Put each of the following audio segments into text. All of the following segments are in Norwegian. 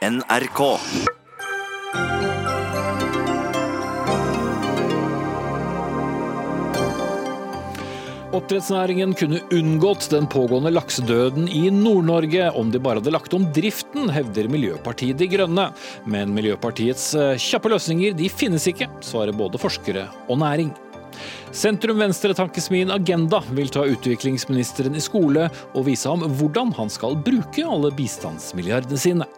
NRK. Oppdrettsnæringen kunne unngått den pågående laksedøden i Nord-Norge om de bare hadde lagt om driften, hevder Miljøpartiet De Grønne. Men Miljøpartiets eh, kjappe løsninger de finnes ikke, svarer både forskere og næring. Sentrum-venstre-tankesmien Agenda vil ta utviklingsministeren i skole og vise ham hvordan han skal bruke alle bistandsmilliardene sine.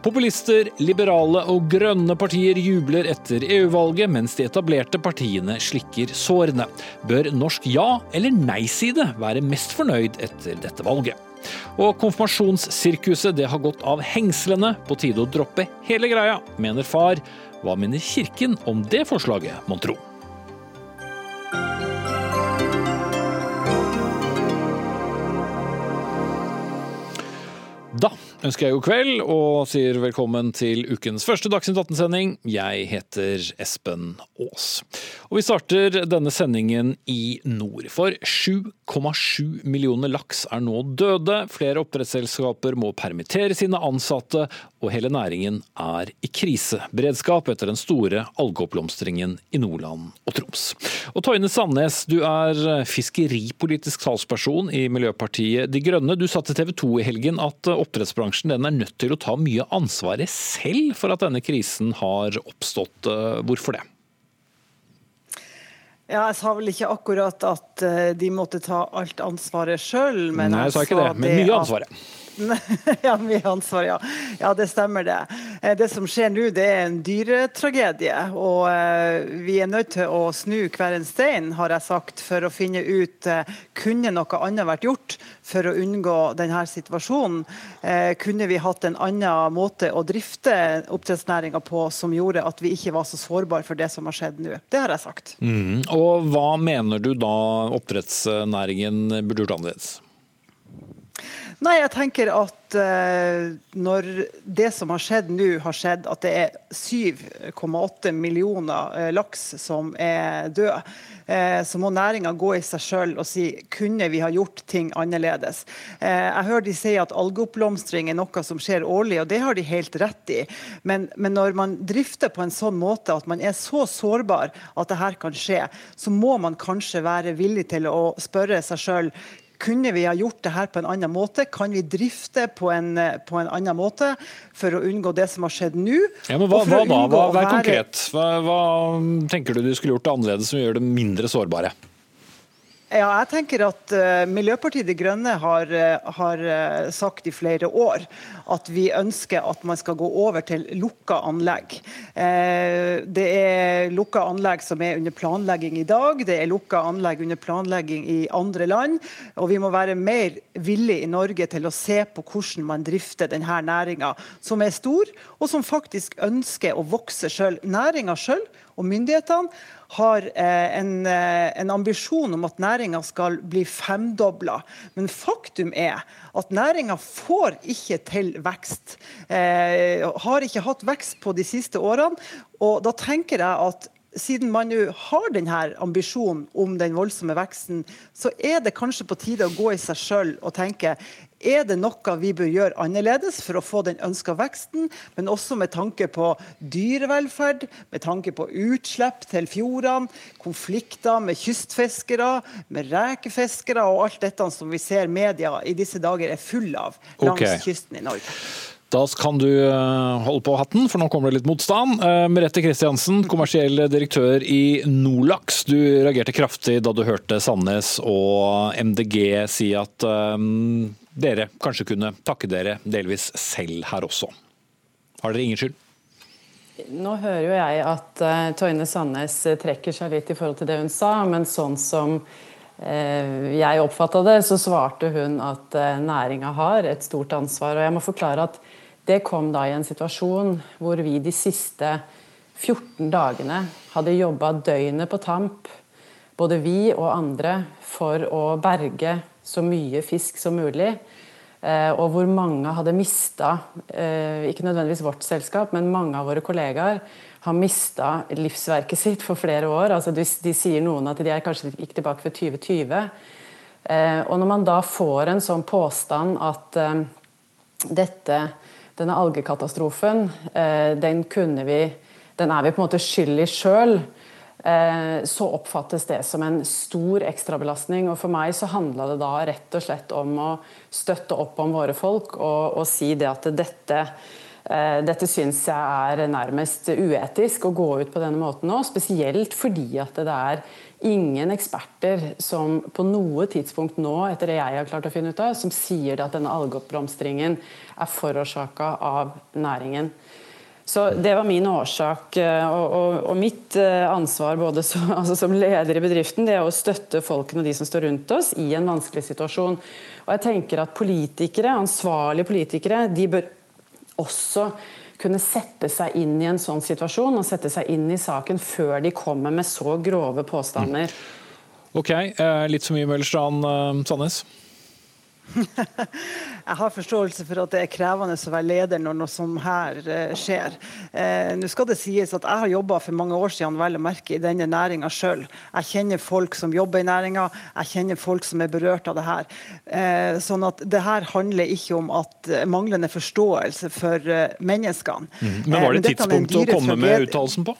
Populister, liberale og grønne partier jubler etter EU-valget, mens de etablerte partiene slikker sårene. Bør norsk ja- eller nei-side være mest fornøyd etter dette valget? Og konfirmasjonssirkuset det har gått av hengslene, på tide å droppe hele greia, mener far. Hva mener kirken om det forslaget, mon tro? Da ønsker jeg god kveld og sier velkommen til ukens første Dagsnytt 18-sending. Jeg heter Espen Aas. Og vi starter denne sendingen i nord. For 7,7 millioner laks er nå døde. Flere oppdrettsselskaper må permittere sine ansatte, og hele næringen er i kriseberedskap etter den store algeoppblomstringen i Nordland og Troms. Og Toine Sandnes, du er fiskeripolitisk talsperson i Miljøpartiet De Grønne. Du sa til TV 2 i helgen at oppdrettsbransjen den er nødt til å ta mye ansvaret selv for at denne krisen har oppstått. Hvorfor det? Ja, Jeg sa vel ikke akkurat at de måtte ta alt ansvaret sjøl, men Nei, jeg sa ikke det, men mye ansvaret. Ja, mye ansvar, ja. Ja, det stemmer det. Det som skjer nå, det er en dyretragedie. Og vi er nødt til å snu hver en stein, har jeg sagt, for å finne ut kunne noe annet vært gjort for å unngå denne situasjonen. Kunne vi hatt en annen måte å drifte oppdrettsnæringa på som gjorde at vi ikke var så sårbare for det som har skjedd nå. Det har jeg sagt. Mm. Og hva mener du da oppdrettsnæringen burde gjort annerledes? Nei, jeg tenker at uh, når det som har skjedd nå, har skjedd at det er 7,8 millioner uh, laks som er døde, uh, så må næringa gå i seg sjøl og si kunne vi ha gjort ting annerledes. jeg hører de si at algeoppblomstring er noe som skjer årlig, og det har de helt rett i. Men, men, når man drifter på en sånn måte at man er så sårbar at det her kan skje, så må man kanskje være villig til å spørre seg sjøl kunne vi ha gjort det her på en annen måte? Kan vi drifte på en, på en annen måte for å unngå det som har skjedd nå? Ja, men hva, hva da? Vær konkret. Hva, hva tenker du du skulle gjort annerledes som gjør det mindre sårbare? Ja, jeg tenker at uh, Miljøpartiet De Grønne har, uh, har uh, sagt i flere år at vi ønsker at man skal gå over til lukka anlegg. det er lukka anlegg som er under planlegging i dag, det er lukka anlegg under planlegging i andre land. Og vi må være mer villige i Norge til å se på hvordan man drifter denne næringa, som er stor, og som faktisk ønsker å vokse sjøl. Næringa sjøl og myndighetene har en, en, ambisjon om at næringa skal bli femdobla. Men faktum er at næringa får ikke til vekst. Eh, har ikke hatt vekst på de siste årene. Og da tenker jeg at siden man nå har denne ambisjonen om den voldsomme veksten, så er det kanskje på tide å gå i seg sjøl og tenke er det noe vi bør gjøre annerledes for å få den ønska veksten, men også med tanke på dyrevelferd, med tanke på utslipp til fjordene, konflikter med kystfiskere, med rekefiskere og alt dette som vi ser media i disse dager er full av langs okay. kysten i Norge. Da kan du holde på hatten, for nå kommer det litt motstand. Merete Kristiansen, kommersiell direktør i Nolaks. Du reagerte kraftig da du hørte Sandnes og MDG si at um, dere kanskje kunne takke dere delvis selv her også. Har dere ingen skyld? Nå hører jo jeg at uh, Toine Sandnes trekker seg litt i forhold til det hun sa, men sånn som uh, jeg oppfatta det, så svarte hun at uh, næringa har et stort ansvar. Og jeg må forklare at det kom da i en situasjon hvor vi de siste 14 dagene hadde jobba døgnet på tamp, både vi og andre, for å berge så mye fisk som mulig. Eh, og hvor mange hadde mista, eh, ikke nødvendigvis vårt selskap, men mange av våre kollegaer har mista livsverket sitt for flere år. Altså de, de, sier noen at de er kanskje gikk tilbake for 2020. Eh, og når man da får en sånn påstand at dette denne algekatastrofen, den kunne vi Den er vi på en måte skyld i sjøl. Eh, så oppfattes det som en stor ekstrabelastning. Og for meg så handla det da rett og slett om å støtte opp om våre folk og, og si det at dette eh, dette syns jeg er nærmest uetisk å gå ut på denne måten nå, spesielt fordi at det er ingen eksperter som på noe tidspunkt nå, etter det jeg har klart å finne ut av, som sier at denne algeoppblomstringen er forårsaka av næringen. Så Det var min årsak. Eh, og, og, og mitt eh, ansvar både som, altså som, leder i bedriften det er å støtte folkene og de som står rundt oss i en vanskelig situasjon. Og jeg tenker at politikere, Ansvarlige politikere de bør også kunne sette seg inn i en sånn situasjon og sette seg inn i saken før de kommer med så grove påstander. Ok, eh, litt så mye Møllerstrand Sandnes? Jeg har forståelse for at det er krevende å være leder når noe sånt her eh, skjer. Eh, nå skal det sies at Jeg har jobba for mange år siden vel å merke i denne næringa sjøl. Jeg kjenner folk som jobber i næringa, jeg kjenner folk som er berørt av det her. Eh, sånn at det her handler ikke om at manglende forståelse for menneskene. Mm. Men Var det tidspunktet å komme med uttalelsen på?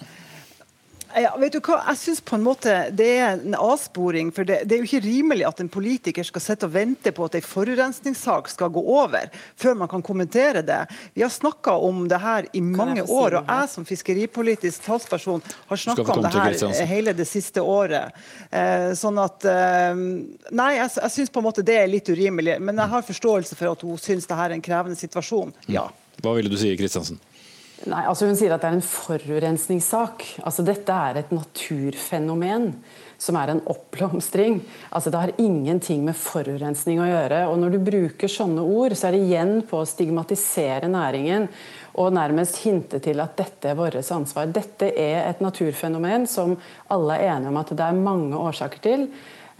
Ja, vet du hva? Jeg synes på en måte det er en avsporing. for det, det, er jo ikke rimelig at en politiker skal sitte og vente på at en forurensningssak skal gå over, før man kan kommentere det. Vi har snakka om det her i mange år, og jeg som fiskeripolitisk talsperson har snakka om det her hele det siste året. Eh, sånn at eh, Nei, jeg, jeg syns på en måte det er litt urimelig. Men jeg har forståelse for at hun syns det her er en krevende situasjon. Ja. Hva ville du si, Kristiansen? Nei, altså Hun sier at det er en forurensningssak. Altså Dette er et naturfenomen som er en oppblomstring. Altså Det har ingenting med forurensning å gjøre. Og Når du bruker sånne ord, så er det igjen på å stigmatisere næringen og nærmest hinte til at dette er vårt ansvar. Dette er et naturfenomen som alle er enige om at det er mange årsaker til.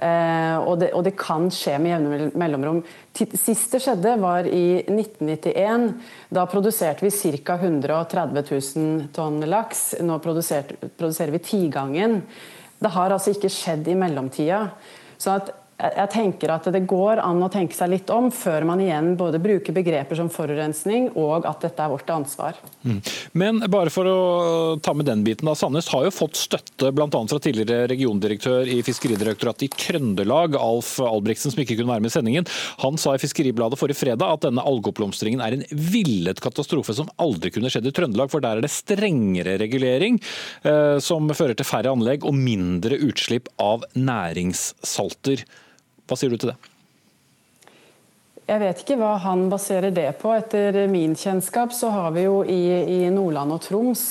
Eh, og, det, og, det, kan skje med jevne mellomrom. Sist det skjedde, var i 1991. Da produserte vi ca. 130 000 tonn laks. Nå produserer vi tigangen. Det har altså ikke skjedd i mellomtida. Så at jeg tenker at Det går an å tenke seg litt om før man igjen både bruker begreper som forurensning og at dette er vårt ansvar. Mm. Men bare for å ta med den biten da, Sandnes har jo fått støtte bl.a. fra tidligere regiondirektør i Fiskeridirektoratet i Trøndelag, Alf Albrigtsen, som ikke kunne være med i sendingen. Han sa i Fiskeribladet forrige fredag at denne algeoppblomstringen er en villet katastrofe som aldri kunne skjedd i Trøndelag, for der er det strengere regulering eh, som fører til færre anlegg og mindre utslipp av næringssalter. Hva sier du til det? Jeg vet ikke hva han baserer det på. Etter min kjennskap så har vi jo i, i Nordland og Troms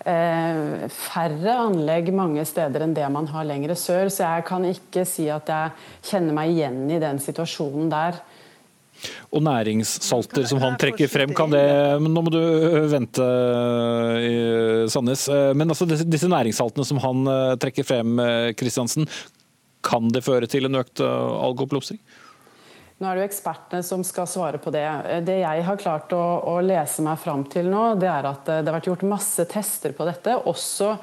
eh, færre anlegg mange steder enn det man har lengre sør. Så jeg kan ikke si at jeg kjenner meg igjen i den situasjonen der. Og næringssalter som han trekker frem, kan det men Nå må du vente, Sandnes. Eh, men altså disse næringssaltene som han eh, trekker frem, Kristiansen, kan det føre til en økt eh, algeoppblomstring? Nå er det jo ekspertene som skal svare på det. Det jeg har klart å, å, lese meg fram til nå, det er at eh, det har vært gjort masse tester på dette, også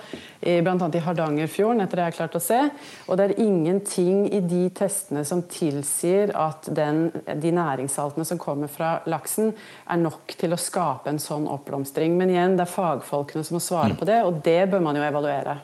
i, bl.a. i Hardangerfjorden, etter det jeg har klart å se. Og det er ingenting i de testene som tilsier at den, de næringssaltene som kommer fra laksen, er nok til å skape en sånn oppblomstring. Men igjen, det er fagfolkene som må svare mm. på det, og det bør man jo evaluere.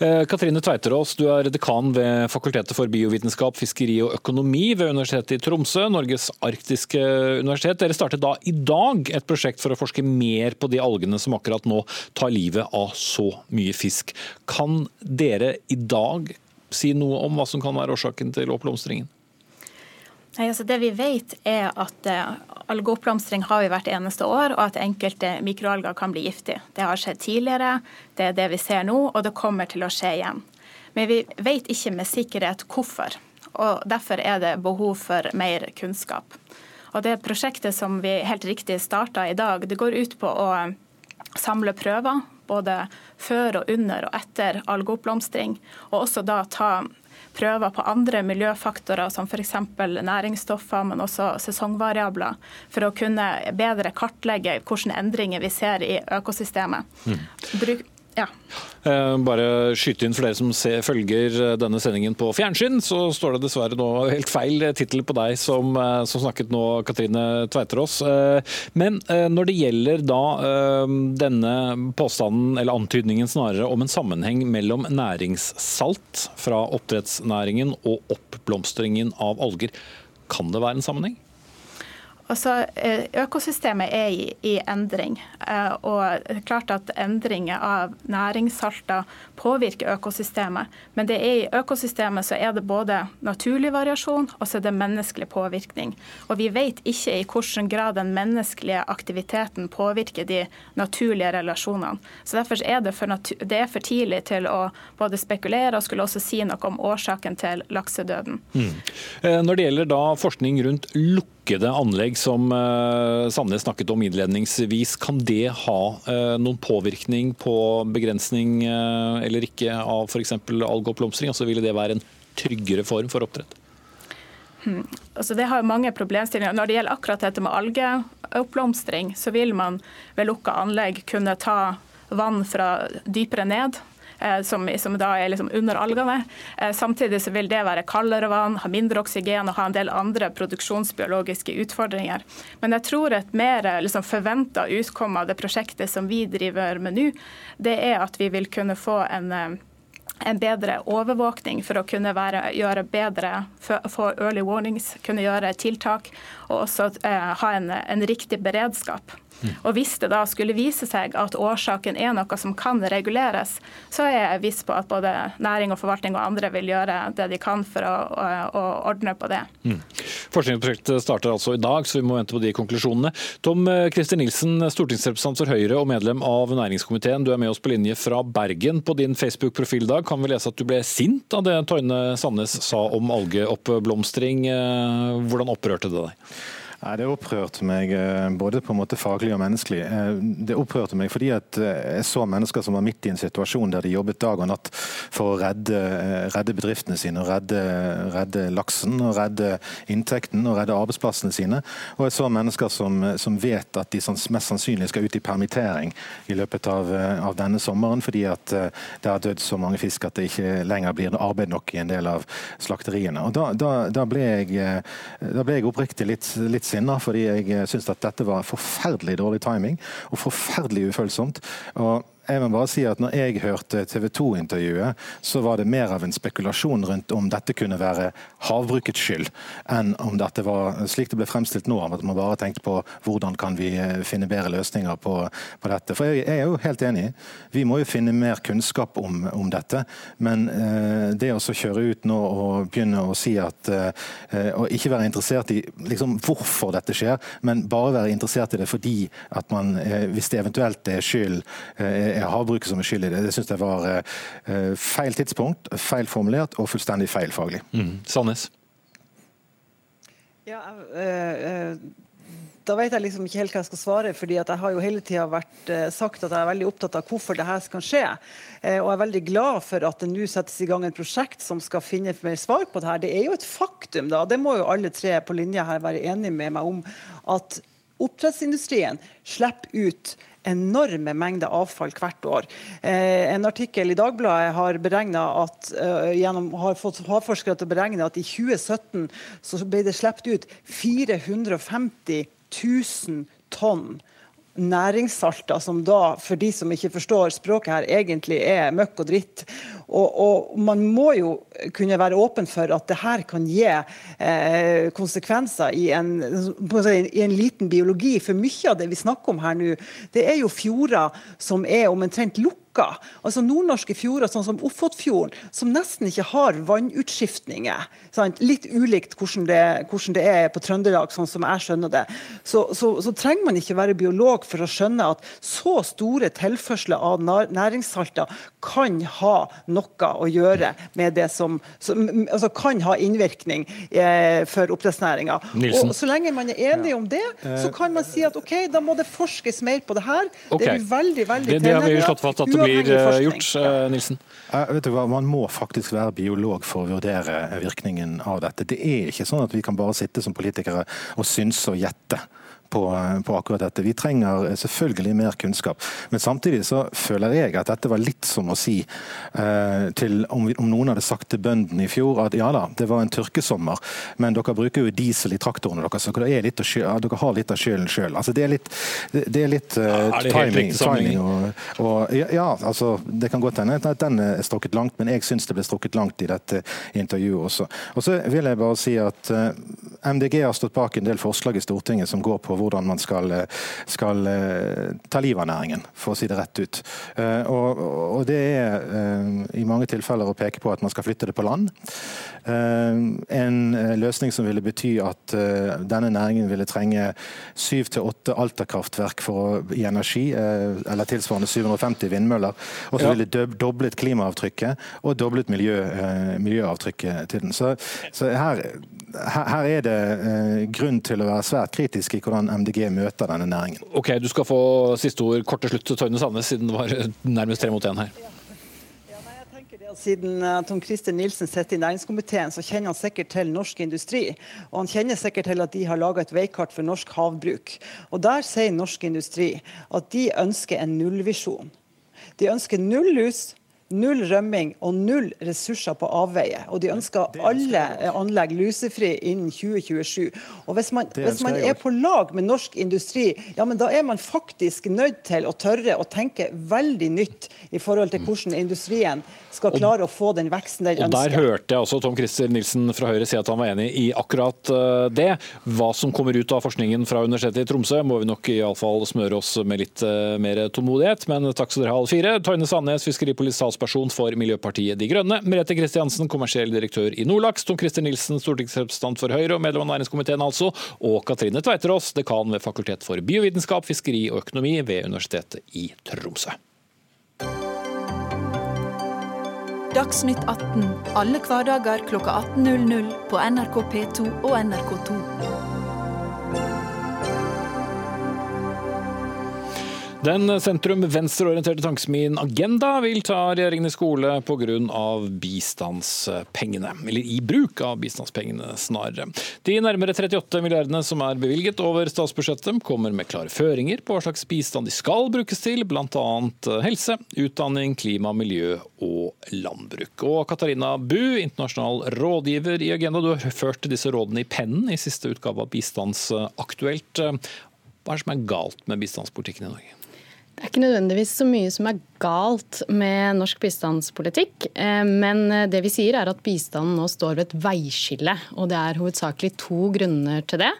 Eh, Katrine Tveiterås, du er dekan ved Fakultetet for biovitenskap, fiskeri og økonomi ved Universitetet i Tromsø, Norges arktiske universitet. Dere startet da i dag et prosjekt for å forske mer på de algene som akkurat nå tar livet av så mye fisk. Kan dere i dag si noe om hva som kan være årsaken til oppblomstringen? Nei, altså det vi vet er at uh, Algeoppblomstring har vi hvert eneste år, og at enkelte mikroalger kan bli giftige. Det har skjedd tidligere, det er det vi ser nå, og det kommer til å skje igjen. Men vi vet ikke med sikkerhet hvorfor, og derfor er det behov for mer kunnskap. Og Det prosjektet som vi helt riktig starta i dag, det går ut på å samle prøver både før og under og etter algeoppblomstring, og også da ta prøver på andre miljøfaktorer som f.eks. næringsstoffer, men også sesongvariabler, for å kunne bedre kartlegge hvilke endringer vi ser i økosystemet. Mm. Bruk Ja. Eh, bare skyte inn for dere som ser, følger eh, denne sendingen på fjernsyn, så står det dessverre nå helt feil tittel på deg som, eh, som, snakket nå, Katrine Tveiterås. Men når det gjelder da denne påstanden, eller antydningen snarere, om en sammenheng mellom næringssalt fra oppdrettsnæringen og oppblomstringen av alger, kan det være en sammenheng? Altså, eh, Økosystemet er i, i, endring. Eh, og det er klart at endringer av næringssalter påvirker økosystemet. Men det er i økosystemet så er det både naturlig variasjon og så er det menneskelig påvirkning. Og vi vet ikke i hvilken grad den menneskelige aktiviteten påvirker de naturlige relasjonene. Så Derfor er det for, det er for tidlig til å både spekulere og skulle også si noe om årsaken til laksedøden. Mm. Eh, når det gjelder da forskning rundt lukkede lukkede anlegg som uh, Sandnes snakket om innledningsvis, kan det ha uh, noen påvirkning på begrensning uh, eller ikke av f.eks. algeoppblomstring? Altså, ville det være en tryggere form for oppdrett? Hmm. Altså det har mange problemstillinger. Når det gjelder akkurat dette med algeoppblomstring, så vil man ved lukka anlegg kunne ta vann fra dypere ned Eh, som, som da er liksom under algene. Eh, samtidig så vil det være kaldere vann, ha mindre oksygen og ha en del andre produksjonsbiologiske utfordringer. Men jeg tror et mer eh, liksom, forventa utkomme av det prosjektet som vi driver med nå, det er at vi vil kunne få en en bedre overvåkning for å kunne være, gjøre bedre, få early warnings, kunne gjøre tiltak og også eh, ha en, en riktig beredskap. Og Hvis det da skulle vise seg at årsaken er noe som kan reguleres, så er jeg viss på at både næring og forvaltning og andre vil gjøre det de kan for å, å, å ordne på det. Mm. Forskningsprosjektet starter altså i dag, så vi må vente på de konklusjonene. Tom Christer Nilsen, stortingsrepresentant for Høyre og medlem av næringskomiteen. Du er med oss på linje fra Bergen. På din Facebook-profil dag kan vi lese at du ble sint av det Toine Sandnes sa om algeoppblomstring. Eh, hvordan opprørte det deg? Nei, Det opprørte meg eh, både på en måte faglig og menneskelig. Eh, det opprørte meg fordi eh, jeg så mennesker som var midt i en situasjon der de jobbet dag og natt for å redde, redde bedriftene sine, og redde, redde, laksen, og redde inntekten og redde arbeidsplassene sine. Og jeg så mennesker som, som vet at de mest sannsynlig skal ut i permittering i løpet av, av denne sommeren fordi at det har dødd så mange fisk at det ikke lenger blir arbeid nok i en del av slakteriene. Og Da, da, da, ble, jeg, da ble jeg oppriktig litt, litt sinna fordi jeg eh, syns at dette var forferdelig dårlig timing og forferdelig ufølsomt. Og jeg må bare si at når jeg hørte TV 2-intervjuet, så var det mer av en spekulasjon rundt om dette kunne være havbrukets skyld, enn om dette var slik det ble fremstilt nå, at man bare tenkte på hvordan kan vi eh, finne bedre løsninger på, på dette. For jeg, jeg, er jo helt enig. Vi må jo finne mer kunnskap om, om dette. Men eh, det å kjøre ut nå og begynne å si at eh, Og ikke være interessert i liksom, hvorfor dette skjer, men bare være interessert i det fordi at man, eh, hvis det eventuelt er skyld eh, er havbruket som er skyld i det. Det syns jeg var uh, feil tidspunkt, feil formulert og fullstendig feil faglig. Mm. Sandnes? Ja, øh, øh da vet jeg liksom ikke helt hva jeg skal svare. fordi jeg har jo hele tida vært eh, sagt at jeg er veldig opptatt av hvorfor dette skal skje. Eh, og jeg er veldig glad for at det nå settes i gang et prosjekt som skal finne mer svar på det her. Det er jo et faktum, da, det må jo alle tre på linja her være enige med meg om, at oppdrettsindustrien slipper ut enorme mengder avfall hvert år. Eh, en artikkel i Dagbladet har, at, uh, gjennom, har fått havforskere til å beregne at i 2017 så ble det sluppet ut 450 000 tonn næringssalter, som da, for de som ikke forstår språket her, egentlig er møkk og dritt. Og, og man må jo kunne være åpen for at det her kan gi eh, konsekvenser i en, i en, liten biologi. For mye av det vi snakker om her nå, det er jo fjorder som er omtrent lukka. Altså Nordnorske fjorder, sånn som Ofotfjorden, som nesten ikke har vannutskiftninger. Sant? Litt ulikt hvordan det, hvordan det, er på Trøndelag, sånn som jeg skjønner det. Så, så, så, trenger man ikke være biolog for å skjønne at så store tilførsler av næringssalter kan ha noe å gjøre med det som, som altså kan ha innvirkning eh, for oppdrettsnæringa. Så lenge man er enig om det, så kan man si at OK, da må det forskes mer på det her. Okay. Det er veldig, veldig det, det har vi slått fast at det blir eh, gjort, eh, Nilsen? vet du hva, Man må faktisk være biolog for å vurdere virkningen av dette. Det er ikke sånn at vi kan bare sitte som politikere og synse og gjette på, på, akkurat dette. Vi trenger selvfølgelig mer kunnskap. Men samtidig så føler jeg at dette var litt som å si eh, til om, om, noen hadde sagt til bøndene i fjor at ja da, det var en tørkesommer, men dere bruker jo diesel i traktorene deres, så dere, litt ja, dere har litt av skylden sjøl. Altså, det er litt, det er litt uh, er det timing. timing og, og, ja, altså, det kan godt hende at den er strukket langt, men jeg syns det ble strukket langt i dette intervjuet også. Og så vil jeg bare si at eh, MDG har stått bak en del forslag i Stortinget som går på hvordan man skal, eh, skal uh, ta livet av næringen, for å si det rett ut. Og, og, det er i mange tilfeller å peke på at man skal flytte det på land. En løsning som ville bety at denne næringen ville trenge syv til åtte alterkraftverk i for energi, eller tilsvarende 750 vindmøller. Og så ville doblet klimaavtrykket og doblet miljø, eh, miljøavtrykket til den. Så, så her, her, er det eh, grunn til å være svært kritisk i hvordan MDG møter denne næringen. Ok, Du skal få siste ord kort til slutt, Tøyne Sandnes, siden det var nærmest tre mot én her. Siden uh, Tom Christer Nilsen sitter i næringskomiteen, så kjenner han sikkert til norsk industri. Og han kjenner sikkert til at de har laga et veikart for norsk havbruk. Og Der sier norsk industri at de ønsker en nullvisjon. De ønsker null lus, null rømming og null ressurser på avveie. Og de ønsker alle anlegg lusefri innen 2027. Og Hvis man, hvis man er på lag med norsk industri, ja, men da er man faktisk nødt til å tørre å tenke veldig nytt i forhold til hvordan industrien skal klare å få den veksten den ønsker. Og Der hørte jeg også Tom Christer Nilsen fra Høyre si at han var enig i akkurat eh, det. Hva som kommer ut av forskningen fra Universitetet i Tromsø, må vi nok iallfall smøre oss med litt eh, mer tålmodighet. Men takk skal dere ha, alle fire. Tøyne Sandnes, fiskeripolitisk talsperson for Miljøpartiet De Grønne. Merete Kristiansen, kommersiell direktør i Nordlaks. Tom Christer Nilsen, stortingsrepresentant for Høyre og medlem av næringskomiteen altså. Og Katrine Tveiterås, dekan ved Fakultet for biovitenskap, fiskeri og økonomi ved Universitetet i Tromsø. Dagsnytt 18 alle hverdager kl 18.00 på NRK P2 og NRK2. Den sentrum-venstreorienterte tankesmien Agenda vil ta regjeringen i skole pga. bistandspengene. Eller i bruk av bistandspengene, snarere. De nærmere 38 milliardene som er bevilget over statsbudsjettet, kommer med klare føringer på hva slags bistand de skal brukes til, bl.a. helse, utdanning, klima, miljø og landbruk. Og Katarina Bu, internasjonal rådgiver i Agenda, du har ført disse rådene i pennen i siste utgave av Bistandsaktuelt. Hva er det som er galt med bistandspolitikken i Norge? Det er ikke nødvendigvis så mye som er galt med norsk bistandspolitikk. Eh, men det vi sier er at bistanden nå står ved et veiskille. Og det er hovedsakelig to grunner til det.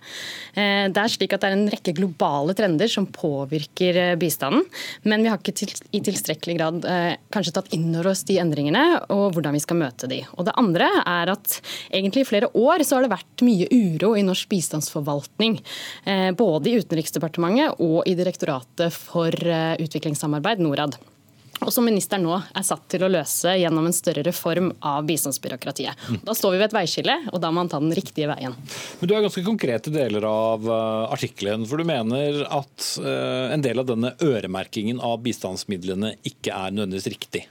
Eh, det er slik at det er en rekke globale trender som påvirker eh, bistanden. Men vi har ikke i tilstrekkelig grad kanskje tatt inn over oss de endringene og hvordan vi skal møte de. Og det andre er at egentlig i flere år så har det vært mye uro i norsk bistandsforvaltning. Både i Utenriksdepartementet og i Direktoratet for utviklingssamarbeid, Norad og som ministeren nå er satt til å løse gjennom en større reform av bistandsbyråkratiet. Da står vi ved et veiskille, og da må man ta den riktige veien. Men Du er ganske konkrete deler av uh, artikkelen, for du mener at uh, en del av denne øremerkingen av bistandsmidlene ikke er nødvendigvis riktig?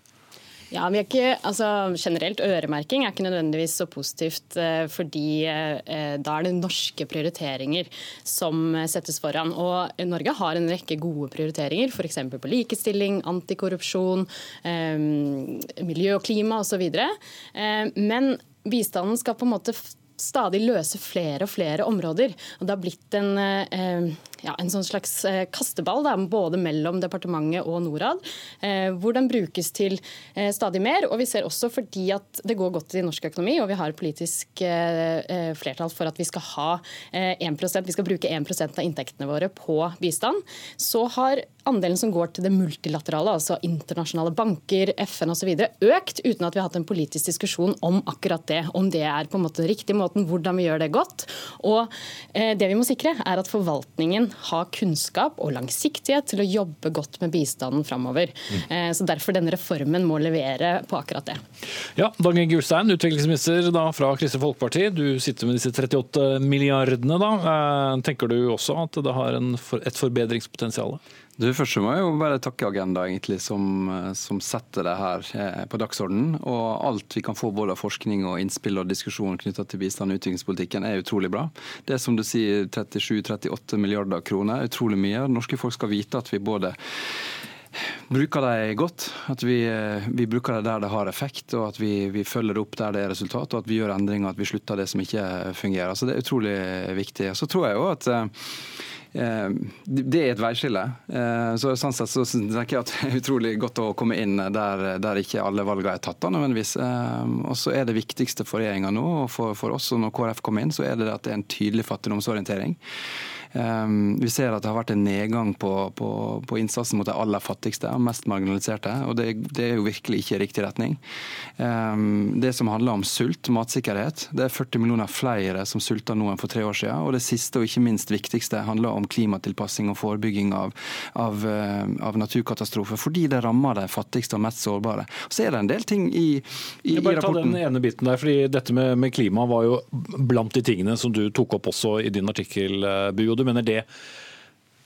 Ja, vi er ikke, altså Generelt øremerking er ikke nødvendigvis så positivt, eh, fordi eh, da er det norske prioriteringer som settes foran. Og Norge har en rekke gode prioriteringer, f.eks. på likestilling, antikorrupsjon, eh, miljø og klima osv. Men bistanden skal på en måte stadig løse flere og flere områder. Og Det har blitt en, eh, ja, en sånn slags eh, kasteball da, både mellom departementet og Norad, eh, hvor den brukes til stadig mer. Og vi ser også fordi at det går godt i norsk økonomi, og vi har politisk flertall for at vi skal ha 1%, vi skal bruke 1% av inntektene våre på bistand, så har andelen som går til det multilaterale, altså internasjonale banker, FN osv., økt uten at vi har hatt en politisk diskusjon om akkurat det. Om det er på en måte den riktige måten, hvordan vi gjør det godt. Og eh, det vi må sikre, er at forvaltningen har kunnskap og langsiktighet til å jobbe godt med bistanden framover. Mm. Eh, så derfor denne reformen må levere på akkurat det. Ja, Dag Gulstein, utviklingsminister da, fra Kristelig Folkeparti. Du sitter med disse 38 milliardene. da. Eh, tenker du også at det har en, et forbedringspotensial? Du, Først må jeg jo bare takke Agenda, egentlig, som, som setter det her eh, på dagsordenen. Og alt vi kan få både av forskning og innspill og diskusjon knytta til bistand og utviklingspolitikken, er utrolig bra. Det er som du sier 37-38 milliarder kroner, utrolig mye. Norske folk skal vite at vi både bruker de godt. At vi, eh, vi, bruker det der det har effekt, og at vi, vi, følger opp der det er resultat. Og at vi gjør endringer, at vi slutter det som ikke fungerer. Så Det er utrolig viktig. Så tror jeg jo at Eh, det er et veiskille. Eh, så sånn sett så tenker jeg at det er utrolig godt å komme inn der, der ikke alle valgene er tatt. nødvendigvis. Eh, og så er det viktigste for regjeringa nå, og for, for oss og når KrF kommer inn, så er det at det er en tydelig fattigdomsorientering. Ehm, vi ser at det har vært en nedgang på, på, på innsatsen mot de aller fattigste og mest marginaliserte. og det, det, er jo virkelig ikke riktig retning. Ehm, det som handler om sult, matsikkerhet, det er 40 millioner flere som sulter nå enn for tre år siden. Og det siste og ikke minst viktigste handler om klimatilpassing og forebygging av, av, eh, av naturkatastrofer. Fordi det rammer de fattigste og mest sårbare. Så er det en del ting i, i, bare i rapporten. Ta den ene biten der, fordi Dette med, med klima var jo blant de tingene som du tok opp også i din artikkel, Bu. Du mener det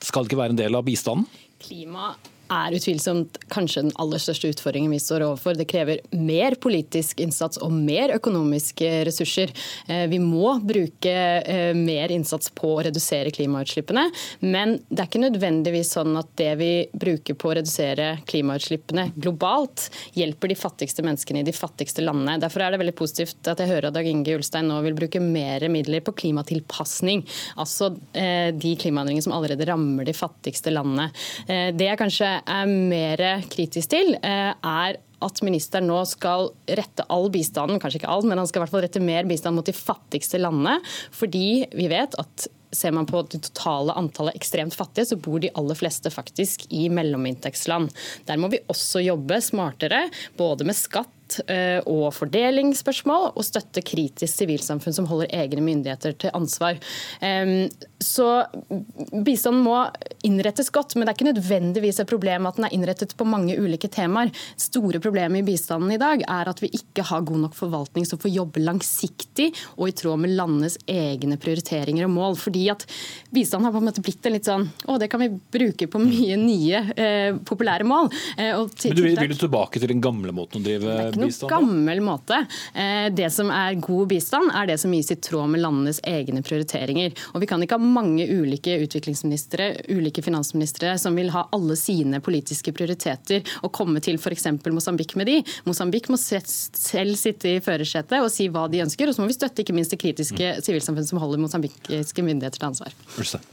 skal ikke være en del av bistanden? Klima er utvilsomt kanskje den aller største utfordringen vi står overfor. Det krever mer politisk innsats og mer økonomiske ressurser. Eh, vi må bruke eh, mer innsats på å redusere klimautslippene, men det er ikke nødvendigvis sånn at det vi bruker på å redusere klimautslippene globalt, hjelper de fattigste menneskene i de fattigste landene. Derfor er det veldig positivt at jeg hører at Dag Inge Ulstein nå vil bruke mer midler på klimatilpasning, altså eh, de klimaendringene som allerede rammer de fattigste landene. Det er kanskje er mer kritisk til, eh, er at ministeren nå skal rette all bistanden, kanskje ikke all, men han skal i hvert fall rette mer bistand mot de fattigste landene. Fordi vi vet at ser man på det totale antallet ekstremt fattige, så bor de aller fleste faktisk i mellominntektsland. Der må vi også jobbe smartere, både med skatt Eh, og fordelingsspørsmål, og støtte kritisk sivilsamfunn som holder egne myndigheter til ansvar. Så Bistanden må innrettes godt, men det er ikke nødvendigvis et problem at den er innrettet på mange ulike temaer. Store problemet i bistanden i dag er at vi ikke har god nok forvaltning som får jobbe langsiktig og i tråd med landenes egne prioriteringer og mål. Fordi at Bistanden har på en måte blitt en litt sånn å, det kan vi bruke på mye nye eh, populære mål. Eh, men du vil, vil, du tilbake til den gamle måten å drive noe gammel måte. Eh, det som er god bistand, er det som gis i tråd med landenes egne prioriteringer. Og Vi kan ikke ha mange ulike utviklingsministre, ulike finansministre, som vil ha alle sine politiske prioriteter og komme til f.eks. Mosambik med de. Mosambik må selv sitte i førersetet og si hva de ønsker, og så må vi støtte ikke minst det kritiske sivilsamfunnet som holder mosambikiske myndigheter til ansvar.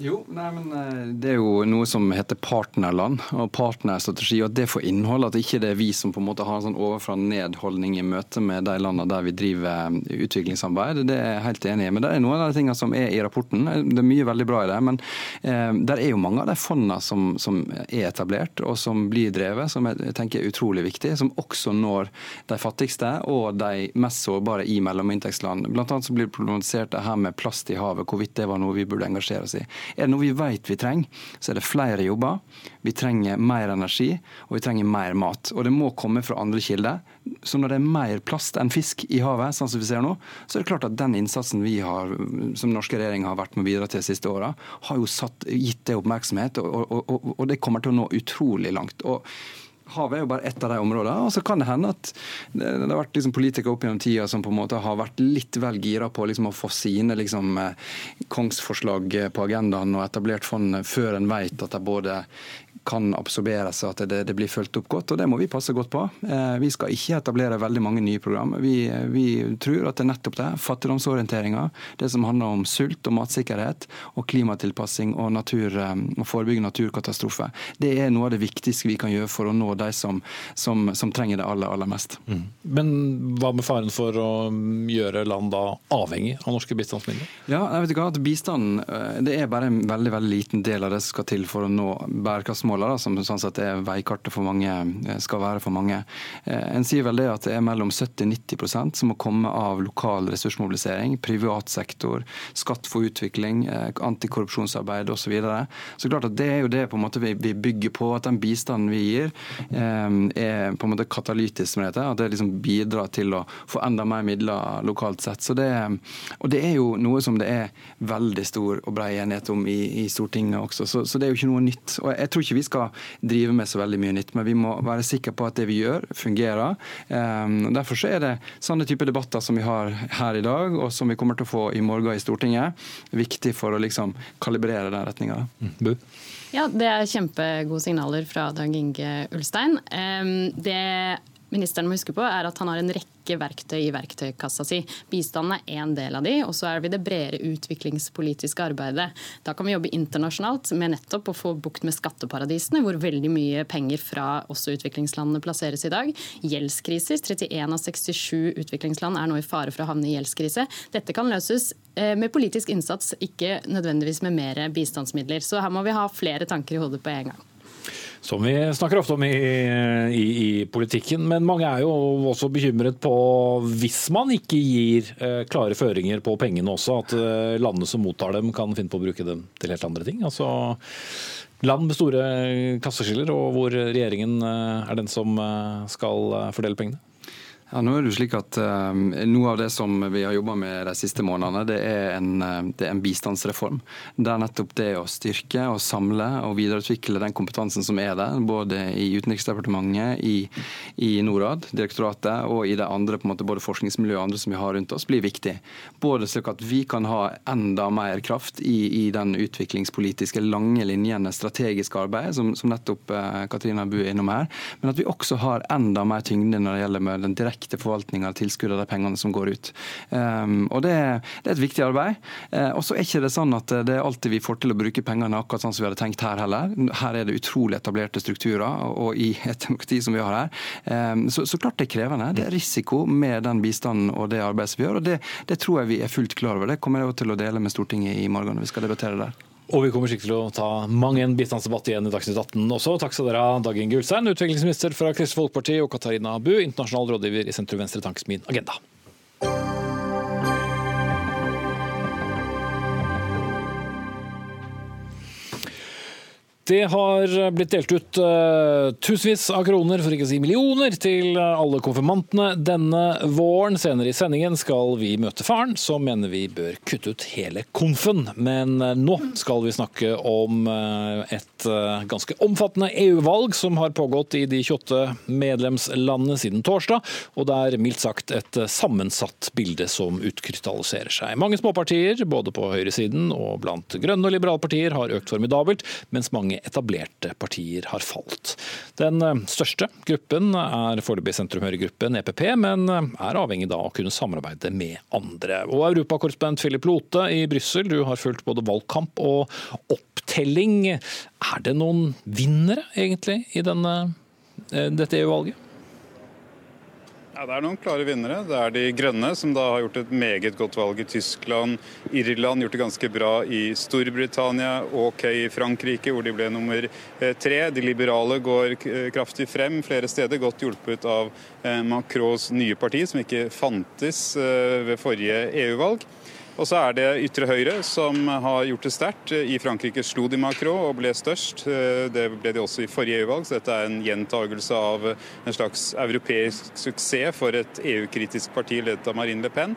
Jo, nei, men eh, Det er jo noe som heter partnerland og partnerstrategi, og det får innhold. At ikke det er vi som på en måte har en sånn overfra ned holdning i møte med de landene der vi driver um, utviklingssamarbeid. Det er jeg helt enig i. Men det er noen av de tingene som er i rapporten. Det er mye veldig bra i det. Men eh, det er jo mange av de fondene som, som, er etablert og som blir drevet, som jeg tenker er utrolig viktig. Som også når de fattigste og de mest sårbare i mellominntektsland. Blant annet så blir det problematisert det her med plast i havet, hvorvidt det var noe vi burde engasjere oss i. Er det noe vi vet vi trenger, så er det flere jobber. Vi trenger mer energi, og vi trenger mer mat. Og det må komme fra andre kilder. Så når det er mer plast enn fisk i havet, sånn som vi ser nå, så er det klart at den innsatsen vi har, som norske regjering har vært med å bidra til de siste åra, har jo satt, gitt det oppmerksomhet, og, og, og, og, det kommer til å nå utrolig langt. Og Havet er jo bare ett av de områdene. og Så kan det hende at det, har vært liksom politikere opp gjennom tida som på en måte har vært litt vel gira på liksom å få sine liksom, kongsforslag på agendaen og etablert fond før en vet at de både kan absorberes og at det, det, blir fulgt opp godt. og Det må vi passe godt på. Eh, vi skal ikke etablere veldig mange nye program. Vi, vi tror at det er nettopp det. Fattigdomsorienteringa, det som handler om sult og matsikkerhet, og klimatilpassing og, natur, eh, og forebygge naturkatastrofer. Det er noe av det viktigste vi kan gjøre for å nå de som, som, som trenger det aller, aller mest. Mm. Men hva med faren for å gjøre land da avhengig av norske bistandsmidler? Ja, jeg vet ikke at Bistanden eh, det er bare en veldig, veldig liten del av det som skal til for å nå bærekraftsmålene målene, som sånn sett er veikartet for mange, eh, skal være for mange. Eh, en sier vel det at det er mellom 70-90% som må komme av lokal ressursmobilisering, privat sektor, skatt for utvikling, eh, antikorrupsjonsarbeid osv. Så, videre. så klart at det er jo det på en måte vi, bygger på, at den bistanden vi gir er på en måte katalytisk med dette. At det liksom bidrar til å få enda mer midler lokalt sett. Så det, og det er jo noe som det er veldig stor og bred enighet om i, i Stortinget også, så, så, det er jo ikke noe nytt. Og jeg tror ikke vi vi skal drive med så veldig mye nytt. Men vi må være sikre på at det vi gjør, fungerer. Um, derfor så er det sånne type debatter som vi har her i dag, og som vi kommer til å få i morgen i Stortinget, viktig for å liksom kalibrere den retninga. Mm. Ja, Det er kjempegode signaler fra Dag Inge Ulstein. Det ministeren må huske på, er at han har en rekke verktøy i verktøykassa si. Bistanden er én del av de, og så er vi det bredere utviklingspolitiske arbeidet. Da kan vi jobbe internasjonalt med nettopp å få bukt med skatteparadisene, hvor veldig mye penger fra også utviklingslandene plasseres i dag. Gjeldskriser. 31 av 67 utviklingsland er nå i fare for å havne i gjeldskrise. Dette kan løses eh, med politisk innsats, ikke nødvendigvis med mer bistandsmidler. Så her må vi ha flere tanker i hodet på en gang. Som vi snakker ofte om i, i, i, politikken. Men mange er jo også bekymret på hvis man ikke gir eh, klare føringer på pengene også, at eh, landene som mottar dem kan finne på å bruke dem til helt andre ting. Altså land med store klasseskiller, og hvor regjeringen eh, er den som eh, skal eh, fordele pengene? Ja, nå er det jo slik at uh, Noe av det som vi har jobba med de siste månedene, det er, en, uh, det er en bistandsreform. Der nettopp det å styrke og samle og videreutvikle den kompetansen som er der, både i Utenriksdepartementet, i, i Norad, direktoratet, og i de andre på en måte, både forskningsmiljøet og andre som vi har rundt oss, blir viktig. Både slik at vi kan ha enda mer kraft i, i den utviklingspolitiske lange linjene, strategiske arbeidet, som, som nettopp uh, Katrina Bu er innom her, men at vi også har enda mer tyngde når det gjelder med den direkte direkte forvaltning av tilskudd av de pengene som går ut. Um, og det, det, er et viktig arbeid. Uh, og så er ikke det sånn at det er alltid vi får til å bruke pengene akkurat sånn som vi hadde tenkt her heller. Her er det utrolig etablerte strukturer, og i et demokrati som vi har her. Um, så, så, klart det er krevende. Det er risiko med den bistanden og det arbeidet som vi gjør. og det, det tror jeg vi er fullt klar over. Det kommer jeg til å dele med Stortinget i morgen når vi skal debattere der. Og vi kommer sikkert til å ta mang en bistandsdebatt igjen i Dagsnytt 18 også. Takk skal dere ha, Dag Inge Ulstein, utviklingsminister fra Kristelig Folkeparti, og Katarina Bu, internasjonal rådgiver i Sentrum Venstre Tankesmien Agenda. Det har blitt delt ut uh, tusenvis av kroner, for ikke å si millioner, til alle konfirmantene denne våren. Senere i sendingen skal vi møte faren, som mener vi bør kutte ut hele konfen. Men uh, nå skal vi snakke om uh, et ganske omfattende EU-valg som har pågått i de 28 medlemslandene siden torsdag, og det er mildt sagt et sammensatt bilde som utkrystalliserer seg. Mange småpartier, både på høyresiden og blant grønne og liberale partier, har økt formidabelt, mens mange etablerte partier har falt. Den eh, største gruppen er foreløpig sentrum-høyre-gruppen EPP, men eh, er avhengig da av å kunne samarbeide med andre. Og Europakorrespondent Philip Lote i Brussel, du har fulgt både valgkamp og opptelling. Er det noen vinnere egentlig i denne, eh, dette EU-valget? Ja, Det er noen klare vinnere. Det er de grønne, som da har gjort et meget godt valg i Tyskland. Irland gjort det ganske bra i Storbritannia, OK i Frankrike, hvor de ble nummer eh, tre. De liberale går eh, kraftig frem flere steder, godt hjulpet av eh, Macrons nye parti, som ikke fantes ved forrige EU-valg. Og så er det ytre høyre som har gjort det sterkt. I Frankrike slo de Macron og ble størst. Det ble de også i forrige EU-valg, så dette er en gjentagelse av en slags europeisk suksess for et EU-kritisk parti ledet av Marine Le Pen.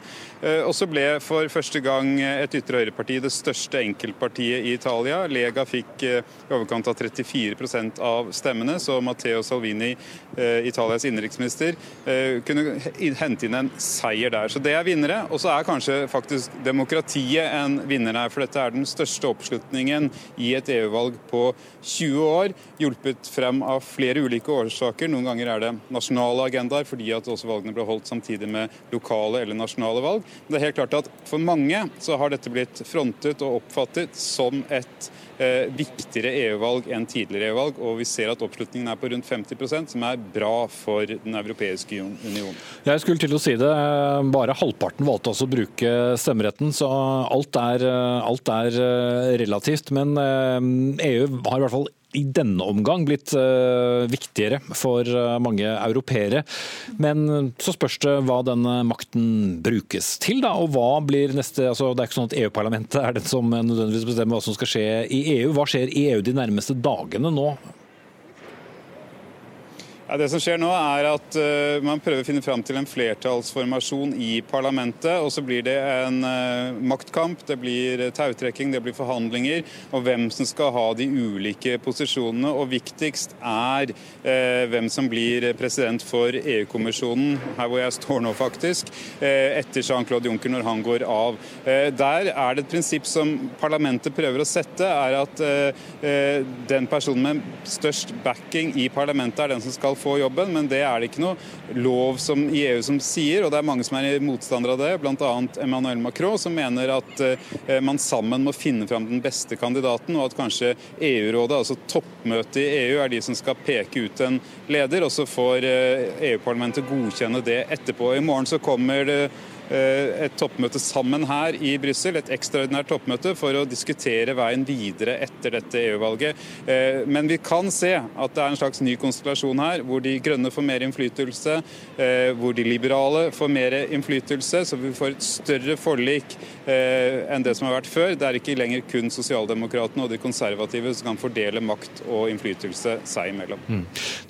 Og så ble for første gang et ytre høyre-parti det største enkeltpartiet i Italia. Lega fikk i overkant av 34% av stemmene, så Matteo Salvini, Italias innenriksminister, kunne hente inn en seier der. Så det er vinnere. Og så er kanskje faktisk demokratiet en vinner her. For dette er den største oppslutningen i et EU-valg på 20 år. Hjulpet frem av flere ulike årsaker. Noen ganger er det nasjonale agendaer fordi at også valgene ble holdt samtidig med lokale eller nasjonale valg. Men det er helt klart at for mange så har dette blitt frontet og oppfattet som et eh, viktigere EU-valg enn tidligere EU-valg. Og vi ser at oppslutningen er på rundt 50% som er bra for Den europeiske union. Jeg skulle til å si det. Bare halvparten valgte også å bruke stemmeretten, så alt er, alt er eh, relativt. Men EU eh, e har i hvert fall i denne omgang blitt viktigere for mange europeere. Men så spørs det hva denne makten brukes til, da. Og hva blir neste altså Det er ikke sånn at EU-parlamentet er den som nødvendigvis bestemmer hva som skal skje i EU. Hva skjer i EU de nærmeste dagene nå? Det som skjer nå er at uh, Man prøver å finne fram til en flertallsformasjon i parlamentet. og Så blir det en uh, maktkamp, det blir tautrekking, det blir forhandlinger. Og hvem som skal ha de ulike posisjonene. Og viktigst er hvem som blir president for EU-kommisjonen, her hvor jeg står nå faktisk, etter Jean-Claude Juncker når han går av. Der er det et prinsipp som parlamentet prøver å sette, er at den personen med størst backing i parlamentet er den som skal få jobben, men det er det ikke noe lov som, i EU som sier, og det er mange som er motstandere av det, bl.a. Emmanuel Macron, som mener at eh, man sammen må finne fram den beste kandidaten, og at kanskje EU-rådet, altså toppmøtet i EU, er de som skal peke ut en leder, og så får eh, EU-parlamentet godkjenne det etterpå. I morgen så kommer det et toppmøte sammen her i Brussel, et ekstraordinært toppmøte for å diskutere veien videre etter dette EU-valget. Eh, men vi kan se at det er en slags ny konstellasjon her, hvor de grønne får mer innflytelse, eh, hvor de liberale får mer innflytelse, så vi får et større forlik enn det som har vært før. Det er ikke lenger kun sosialdemokratene og de konservative som kan fordele makt og innflytelse seg imellom. Mm.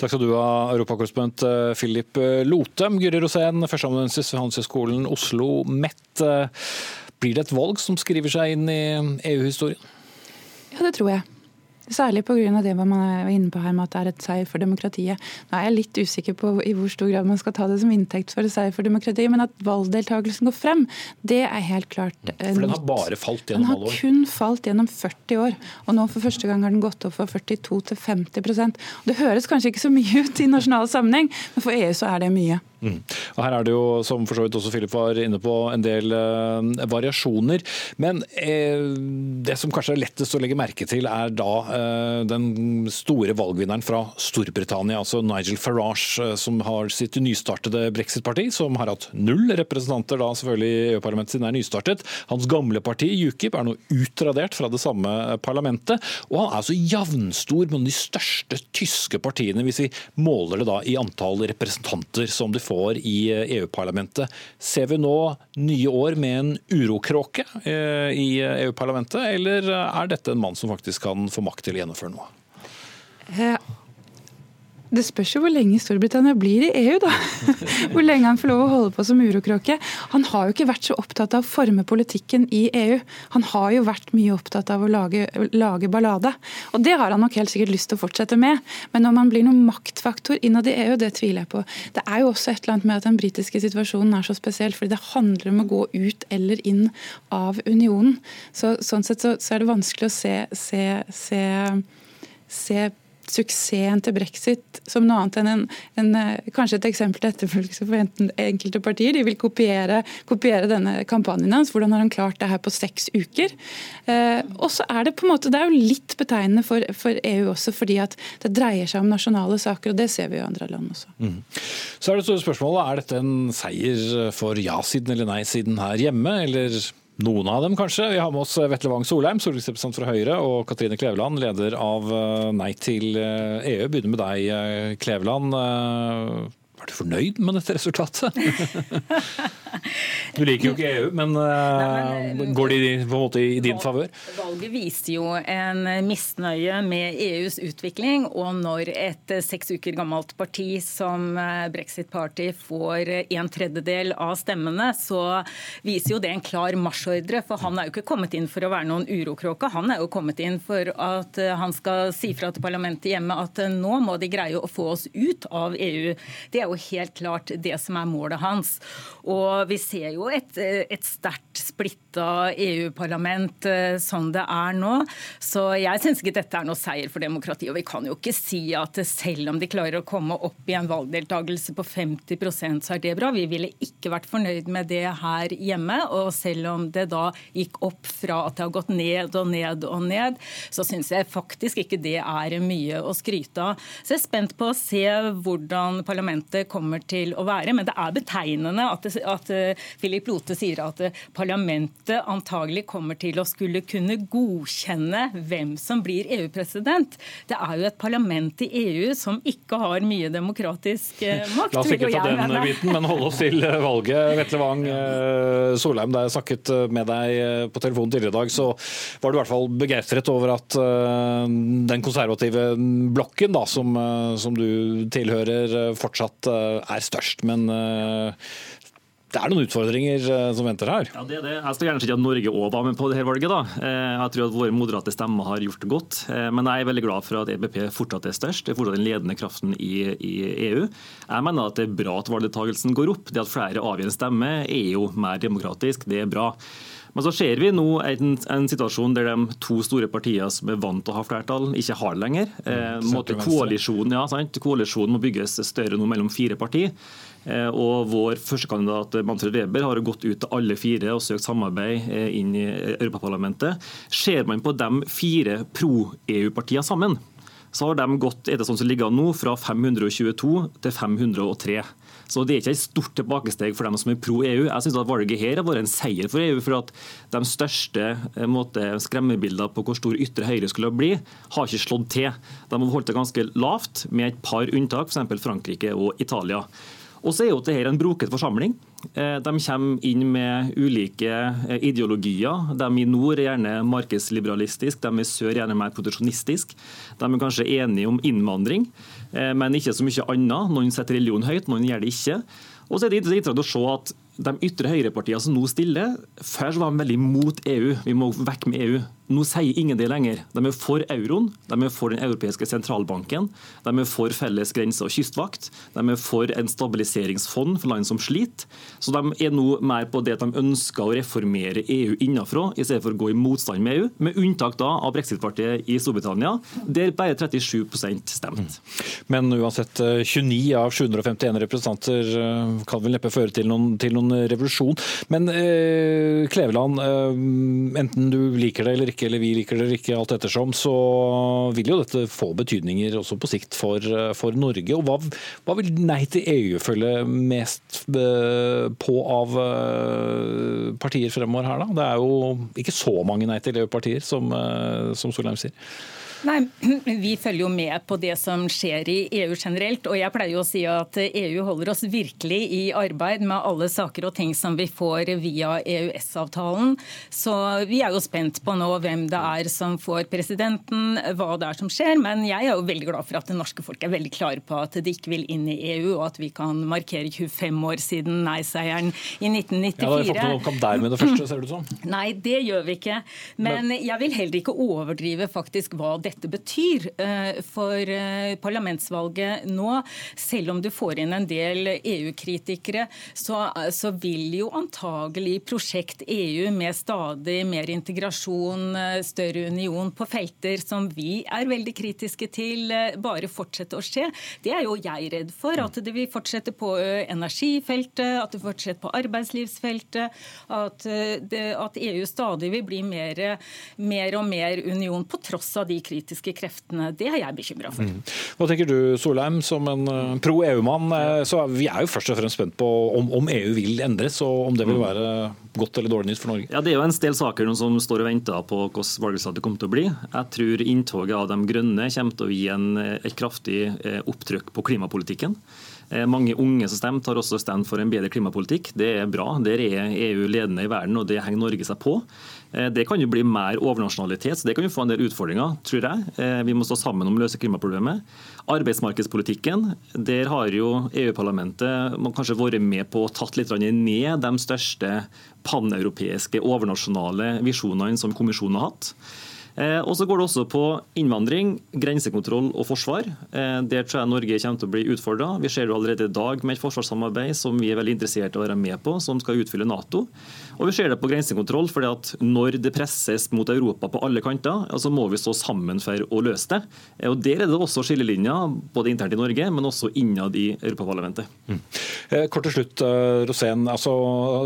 Takk skal du ha, europakorrespondent Philip Lotem. Guri Rosén, førsteamanuensis ved Handelshøyskolen Oslo. Oslo Met. Eh, blir det et valg som skriver seg inn i EU-historien? Ja, det tror jeg. Særlig pga. det man er inne på her med at det er et seier for demokratiet. Nå er jeg litt usikker på i hvor stor grad man skal ta det som inntekt for et seier for demokratiet, men at valgdeltakelsen går frem, det er helt klart nytt. For den har bare falt gjennom alle år? Den har kun falt gjennom 40 år. Og nå for første gang har den gått opp fra 42 til 50% Det høres kanskje ikke så mye ut i nasjonal sammenheng, men for EU så er det mye. Mm. Her er det jo, som for så vidt også Philip var inne på, en del eh, variasjoner. Men eh, det som kanskje er lettest å legge merke til, er da eh, den store valgvinneren fra Storbritannia, altså Nigel Farage, som har sitt nystartede brexit-parti, som har hatt null representanter da selvfølgelig i EU-parlamentet siden er nystartet. Hans gamle parti, UKIP, er nå utradert fra det samme parlamentet. Og han er altså jevnstor med de største tyske partiene, hvis vi måler det da i antall representanter som de får får i EU-parlamentet. Ser vi nå nye år med en urokråke eh, i EU-parlamentet, eller er dette en mann som faktisk kan få makt til å gjennomføre noe? Det spørs jo hvor lenge Storbritannia blir i EU, da. Hvor lenge han får lov å holde på som urokråke. Han har jo ikke vært så opptatt av å forme politikken i EU. Han har jo vært mye opptatt av å lage, lage ballade. Og det har han nok helt sikkert lyst til å fortsette med. Men om han blir noen maktfaktor innad i EU, det tviler jeg på. Det er jo også et eller annet med at den britiske situasjonen er så spesiell, fordi det handler om å gå ut eller inn av unionen. Så, sånn sett så, så er det vanskelig å se, se, se se suksessen til brexit som noe annet enn en, en, eh, kanskje et eksempel til etterfølgelse for enkelte partier. De vil kopiere, kopiere, denne kampanjen hans. Hvordan har han klart det her på seks uker? Eh, og så er Det på en måte, det er jo litt betegnende for, for, EU også, fordi at det dreier seg om nasjonale saker. og Det ser vi jo i andre land også. Mm. Så er det store spørsmålet, er dette en seier for ja-siden eller nei-siden her hjemme? eller noen av dem, kanskje. Vi har med oss Vetle Wang Solheim, stortingsrepresentant fra Høyre, og Katrine Kleveland, leder av eh, Nei til EU. Eh, e Begynner med deg, eh, Kleveland. Er du fornøyd med dette resultatet? du liker jo ikke EU, men, uh, går de på en måte i din favør? Valget viste jo en misnøye med EUs utvikling. Og når et seks uker gammelt parti som eh, Brexit Party får en tredjedel av stemmene, så viser jo det en klar marsjordre. For han er jo ikke kommet inn for å være noen urokråke. Han er jo kommet inn for at han skal si fra til parlamentet hjemme at nå må de greie å få oss ut av EU. Det er jo jo helt klart det som er målet hans. Og vi ser jo et, et sterkt splitta EU-parlament eh, som det er nå. Så jeg syns ikke dette er noe seier for demokratiet. Og vi kan jo ikke si at selv om de klarer å komme opp i en valgdeltakelse på 50% så er det bra. Vi ville ikke vært fornøyd med det her hjemme. Og selv om det da gikk opp fra at det har gått ned og ned og ned, så syns jeg faktisk ikke det er mye å skryte av. Så jeg er spent på å se hvordan parlamentet kommer til å være. Men det er betegnende at, det, at Philip Lote sier at parlamentet antagelig kommer til å skulle kunne godkjenne hvem som blir EU-president. Det er jo et parlament i EU som ikke har mye demokratisk makt. La oss ikke ta den biten, men holde oss til valget. Vetle Wang Solheim, da jeg snakket med deg på telefonen tidligere i dag, så var du i hvert fall begeistret over at den konservative blokken da, som, som du tilhører, fortsatt er størst. Men det er noen utfordringer som venter her. Ja, det er det. Jeg skal gjerne sett at Norge òg var med på dette valget. da. Jeg tror at våre moderate stemmer har gjort det godt. Men jeg er veldig glad for at EBP fortsatt er størst. Det er fortsatt den ledende kraften i, i EU. Jeg mener at det er bra at valgdeltakelsen går opp. Det at flere avgir en stemme er jo mer demokratisk. Det er bra. Men så ser vi nå en, en, situasjon der de to store partiene som er vant til å ha flertall, ikke har det lenger. Eh, koalisjonen, ja, koalisjonen må bygges større nå mellom fire partier. Eh, og Vår førstekandidat Manfred Weber har gått ut til alle fire og søkt samarbeid eh, inn i Europaparlamentet. Ser man på de fire pro-EU-partiene sammen, så har de gått etter sånn som ligger nå, fra 522 til 503. Så Det er ikke et stort tilbakesteg for dem som er pro EU. Jeg synes at Valget her har vært en seier for EU. for at De største eh, skremmebildene på hvor stor ytre høyre skulle bli, har ikke slått til. De har holdt det ganske lavt, med et par unntak, f.eks. Frankrike og Italia. Og så er jo dette en broket forsamling. Eh, de kommer inn med ulike eh, ideologier. De i nord er gjerne markedsliberalistisk, de i sør gjerne mer proteksjonistisk. De er kanskje enige om innvandring, eh, men ikke så mye annet. Noen setter religion høyt, noen gjør det ikke. Og så er det interessant å se at de ytre høyrepartiene som nå stiller, før var de veldig mot EU. Vi må vekk med EU. Nå sier ingen det lenger. De er for euroen, de er for den europeiske sentralbanken, de er for felles grense- og kystvakt, de er for en stabiliseringsfond for land som sliter. Så de er nå mer på det at de ønsker å reformere EU innenfra, i stedet for å gå i motstand med EU, med unntak da av brexit-partiet i Storbritannia, der bare 37% stemt. Men uansett, 29 av 751 representanter kan vel neppe føre til noen, til noen revolusjon. Men eh, Kleveland, eh, enten du liker det eller ikke, eller vi liker det eller ikke, alt ettersom, så vil jo dette få betydninger også på sikt for, for Norge. Og hva, hva, vil Nei til EU følge mest eh, på av eh, partier fremover her, da? Det er jo ikke så mange Nei til EU-partier, som, eh, som Solheim sier. Nei, Vi følger jo med på det som skjer i EU generelt. og Jeg pleier jo å si at EU holder oss virkelig i arbeid med alle saker og ting som vi får via EØS-avtalen. Så Vi er jo spent på nå hvem det er som får presidenten, hva det er som skjer. Men jeg er jo veldig glad for at det norske folk er veldig klare på at de ikke vil inn i EU, og at vi kan markere 25 år siden nei-seieren i 1994. Ja, da Har fått noen kamp der med det første, ser det ut som? Nei, det gjør vi ikke. Men jeg vil heller ikke overdrive faktisk hva dette dette betyr eh, for eh, parlamentsvalget nå. Selv om du får inn en del EU-kritikere, så, så, vil jo antagelig prosjekt EU med stadig mer integrasjon, eh, større union på felter som vi er veldig kritiske til, bare fortsette å skje. Det er jo jeg redd for. At det vil fortsette på energifeltet, at det fortsetter på arbeidslivsfeltet. At, det, at EU stadig vil bli mer, mer og mer union, på tross av de kritiske politiske kreftene. Det er jeg bekymra for. Mm. Hva tenker du Solheim, som en eh, pro EU-mann? Eh, så Vi er jo først og fremst spent på om, om, EU vil endres, og om det vil mm. være godt eller dårlig nytt for Norge. Ja, Det er jo en del saker som står og venter på hvordan valgresultatet kommer til å bli. Jeg tror inntoget av de grønne kommer til å gi en, et kraftig eh, opptrykk på klimapolitikken. Mange unge som stemte, har også stemt for en bedre klimapolitikk. Det er bra. Der er EU ledende i verden, og det henger Norge seg på. Eh, det kan jo bli mer overnasjonalitet, så det kan jo få en del utfordringer, tror jeg. Eh, vi må stå sammen om å løse klimaproblemet. Arbeidsmarkedspolitikken, der har jo EU-parlamentet kanskje vært med på å tatt litt ned de største paneuropeiske overnasjonale visjonene som kommisjonen har hatt. Eh, og så går det også på innvandring, grensekontroll og forsvar. Der tror jeg Norge kommer til å bli utfordra. Vi ser det allerede i dag med et forsvarssamarbeid som vi er veldig interessert i å være med på, som skal utfylle Nato. Og vi ser det på grensekontroll, fordi at når det presses mot Europa på alle kanter, så må vi stå sammen for å løse det. Eh, og Der er det også skillelinjer, både internt i Norge, men også innad i Europaparlamentet. Mm. Kort til slutt, Rosén. Altså,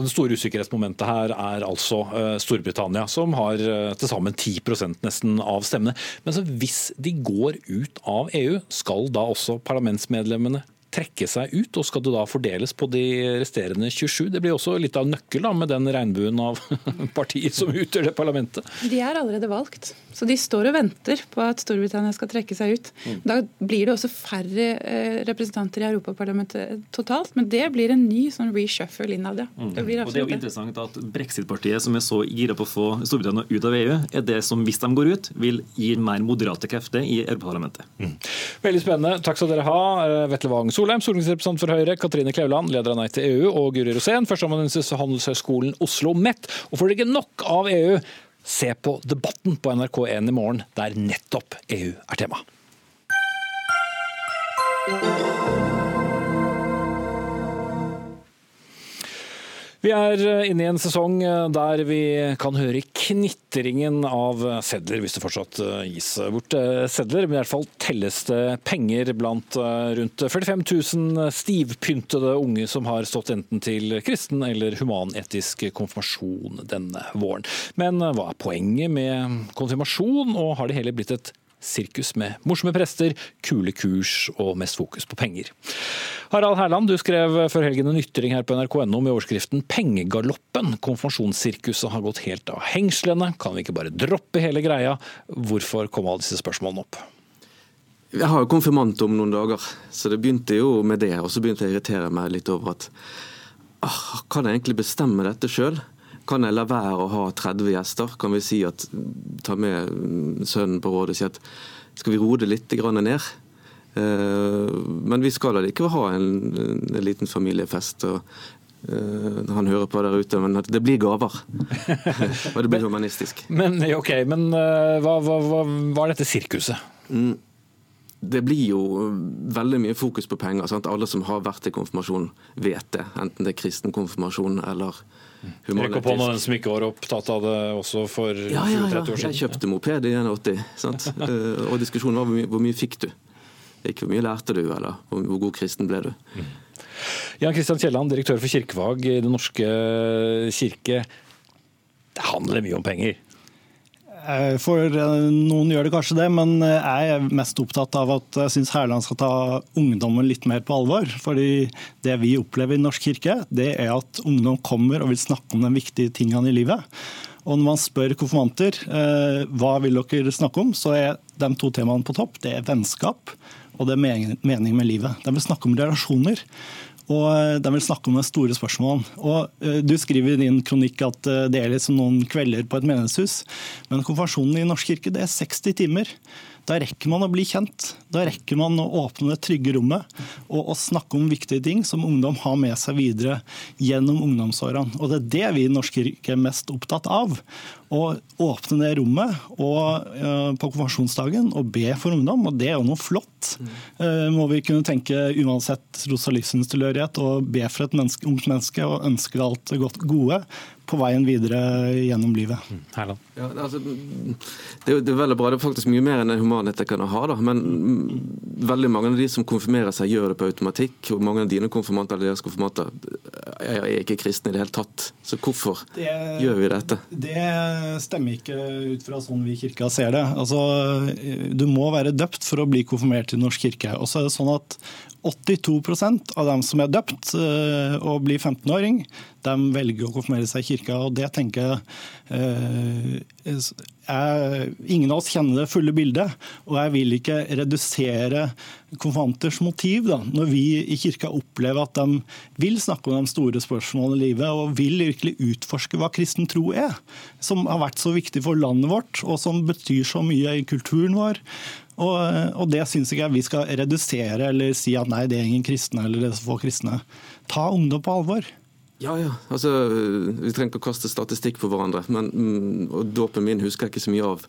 det store usikkerhetsmomentet her er altså Storbritannia, som har til sammen 10 nesten av stemmene. Men hvis de går ut av EU, skal da også parlamentsmedlemmene trekke seg ut, og skal det da fordeles på de resterende 27? Det blir også litt av nøkkel da, med den regnbuen av partier som utgjør det parlamentet. De er allerede valgt, så de står og venter på at Storbritannia skal trekke seg ut. Mm. Da blir det også færre eh, representanter i Europaparlamentet totalt, men det blir en ny sånn reshuffle innad, ja. Det, Det, og det er jo interessant at Brexit-partiet, som er så gira på å få Storbritannia ut av EU, er det som, hvis de går ut, vil gi mer moderate krefter i Europaparlamentet. Mm. Veldig spennende. Takk skal dere ha. Eh, Vetle Wang Solheim, stortingsrepresentant for Høyre, Katrine Kleveland, leder av Nei til EU, og Guri Rosén, førsteamanuensis ved Handelshøyskolen Oslo MET. Og får dere ikke nok av EU, se på Debatten på NRK1 i morgen, der nettopp EU er tema. Vi er eh, inne i en sesong eh, der vi kan høre knitringen av sedler, hvis det fortsatt eh, gis bort sedler. Men i hvert fall telles det penger blant rundt 45 000 stivpyntede unge som har stått enten til kristen eller humanetisk konfirmasjon denne våren. Men hva er poenget med konfirmasjon, og har det hele blitt et sirkus med morsomme prester, kule kurs og mest fokus på penger. Harald Herland, du skrev før helgen en ytring her på nrk.no med overskriften 'Pengegaloppen'. Konfirmasjonssirkuset har gått helt av hengslene. Kan vi ikke bare droppe hele greia? Hvorfor kom alle disse spørsmålene opp? Jeg har jo konfirmant om noen dager, så det begynte jo med det. Og så begynte jeg å irritere meg litt over at åh, kan jeg egentlig bestemme dette sjøl? Kan jeg la være å ha 30 gjester? Kan vi si at ta med sønnen på rådet og si at skal vi roe det litt ned? Eh, men vi skal allikevel ha en, en, liten familiefest. og uh, Han hører på der ute, men det blir gaver. og det blir humanistisk. Men ok, men uh, hva, hva, hva, hva, er dette sirkuset? Mm. Det blir jo veldig mye fokus på penger. Sant? Alle som har vært i konfirmasjon, vet det. Enten det er kristen konfirmasjon eller Rekk opp hånda den som ikke var opptatt av det også for ja, ja, ja. år siden. Jeg kjøpte moped i 81, sant? Eh, og diskusjonen var hvor mye, hvor mye fikk du? Ikke hvor mye lærte du, eller hvor god kristen ble du? Mm. Jan Kristian Kielland, direktør for Kirkevag i Den norske kirke. Det handler mye om penger? Eh, for eh, noen gjør det kanskje det, men eh, jeg er mest opptatt av at jeg syns Hærland skal ta ungdommen litt mer på alvor. Fordi det vi opplever i Norsk kirke, det er at ungdom kommer og vil snakke om de viktige tingene i livet. Og når man spør konfirmanter hva vil dere snakke om, så er de to temaene på topp. Det er vennskap og det er mening med livet. De vil snakke om relasjoner. Og eh, de vil snakke om de store spørsmålene. Og eh, Du skriver i din kronikk at eh, det er liksom noen kvelder på et menighetshus. Men konfirmasjonen i Norsk kirke det er 60 timer. Da rekker man å bli kjent. Da rekker man å åpne det trygge rommet og, og snakke om viktige ting som ungdom har med seg videre gjennom ungdomsårene. Og Det er det vi i Norsk kirke er mest opptatt av. Å åpne det rommet og, uh, på konfirmasjonsdagen og be for ungdom. Og det er jo noe flott. Uh, må vi kunne tenke uansett tros- og livssynstilhørighet og be for et menneske, ungt menneske og ønske det alt godt gode på veien videre gjennom livet. Herland. ja, altså, det, er, det, er, veldig bra. Det er faktisk mye mer enn en humanetikerne ha. Da. Men veldig mange av de som konfirmerer seg, gjør det på automatikk. og Mange av dine konfirmanter eller deres konfirmanter er, er ikke kristne i det hele tatt. Så hvorfor det, gjør vi dette? Det stemmer ikke ut fra sånn vi i kirka ser det. Altså, du må være døpt for å bli konfirmert i Norsk kirke. Og så er det sånn at 82% av dem som er døpt eh, og blir 15-åring, de velger å konfirmere seg i kirka. og Det tenker jeg eh, er, Ingen av oss kjenner det fulle bildet. Og jeg vil ikke redusere konfirmanters motiv da, når vi i kirka opplever at de vil snakke om de store spørsmålene i livet og vil virkelig utforske hva kristen tro er. Som har vært så viktig for landet vårt, og som betyr så mye i kulturen vår. Og, og det syns ikke jeg vi skal redusere eller si at nei, det er ingen kristne eller det er så få kristne. Ta ungdom på alvor. Ja, ja. Altså, vi trenger ikke å kaste statistikk på hverandre. Men, mm, og dåpen min husker jeg ikke så mye av.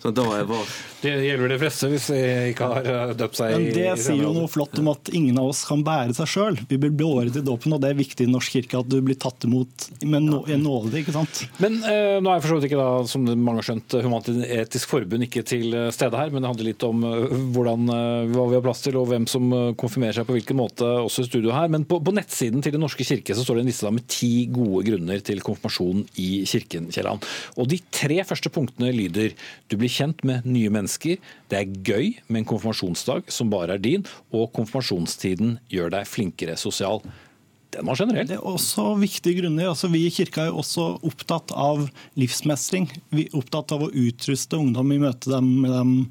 Så da jeg var... Det gjelder det fleste hvis de ikke har eh, døpt seg. Men Det sier jo noe flott om at ingen av oss kan bære seg sjøl. Vi blir blåret i dåpen, og det er viktig i Norsk kirke at du blir tatt imot med en nåde. ikke sant? Men eh, Nå er jeg for så vidt ikke, da, som mange har skjønt, Human-Etisk Forbund ikke til stede her, men det handler litt om eh, hvordan, eh, hva vi har plass til og hvem som konfirmerer seg på hvilken måte også i studio her. Men på, på nettsiden til Den norske kirke så står det en liste med ti gode grunner til konfirmasjon i kirken. Kjelland. Og De tre første punktene lyder du blir kjent med nye mennesker. Det er gøy med en konfirmasjonsdag som bare er din, og konfirmasjonstiden gjør deg flinkere sosial. Den var generell. Det er også viktige grunner. Altså, vi i kirka er også opptatt av livsmestring. Vi er opptatt av å utruste ungdom i møte dem med de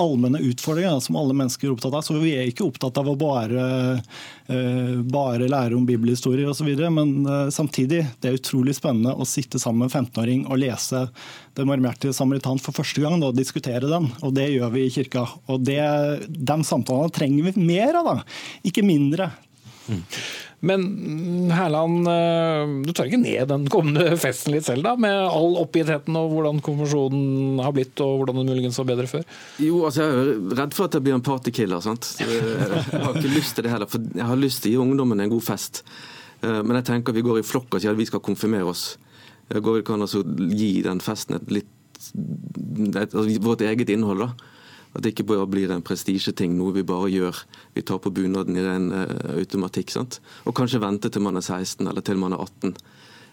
allmenne utfordringer som alle mennesker er opptatt av. Så Vi er ikke opptatt av å bare, uh, bare lære om bibelhistorie osv. Men uh, samtidig, det er utrolig spennende å sitte sammen med en 15-åring og lese Den marmerte samaritan for første gang og diskutere den. Og det gjør vi i kirka. Og det, De samtalene trenger vi mer av, da. ikke mindre. Mm. Men Herland, eh, du tar ikke ned den kommende festen litt selv, da? Med all oppgittheten og hvordan konfirmasjonen har blitt, og hvordan den muligens var bedre før? Jo, altså jeg er redd for at jeg blir en partykiller. sant? Jeg har ikke lyst til det heller. For jeg har lyst til å gi ungdommen en god fest. Eh, men jeg tenker vi går i flokk og sier at vi skal konfirmere oss. Går Vi kan altså gi den festen et litt et, altså vårt eget innhold. da. At det ikke bare blir en prestisjeting, noe vi bare gjør. Vi tar på bunaden i ren uh, automatikk. sant? Og kanskje vente til man er 16 eller til man er 18.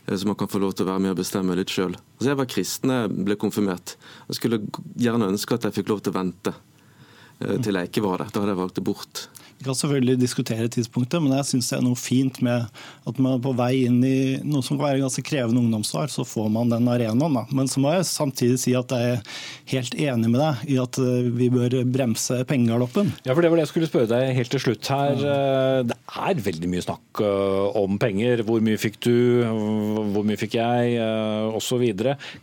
Uh, så man kan få lov til å være med og bestemme litt sjøl. Altså, jeg var kristen jeg ble konfirmert. Jeg skulle gjerne ønske at jeg fikk lov til å vente uh, til jeg ikke var det. Da hadde jeg valgt det bort. Vi kan selvfølgelig diskutere tidspunktet, men jeg syns det er noe fint med at man er på vei inn i noe som kan være ganske krevende ungdomsår, så får man den arenaen. Da. Men så må jeg samtidig si at jeg er helt enig med deg i at eh, vi bør bremse pengegaloppen. Ja, for det var det jeg skulle spørre deg helt til slutt her. Eh, det er veldig mye snakk eh, om penger. Hvor mye fikk du, hvor mye fikk jeg, osv.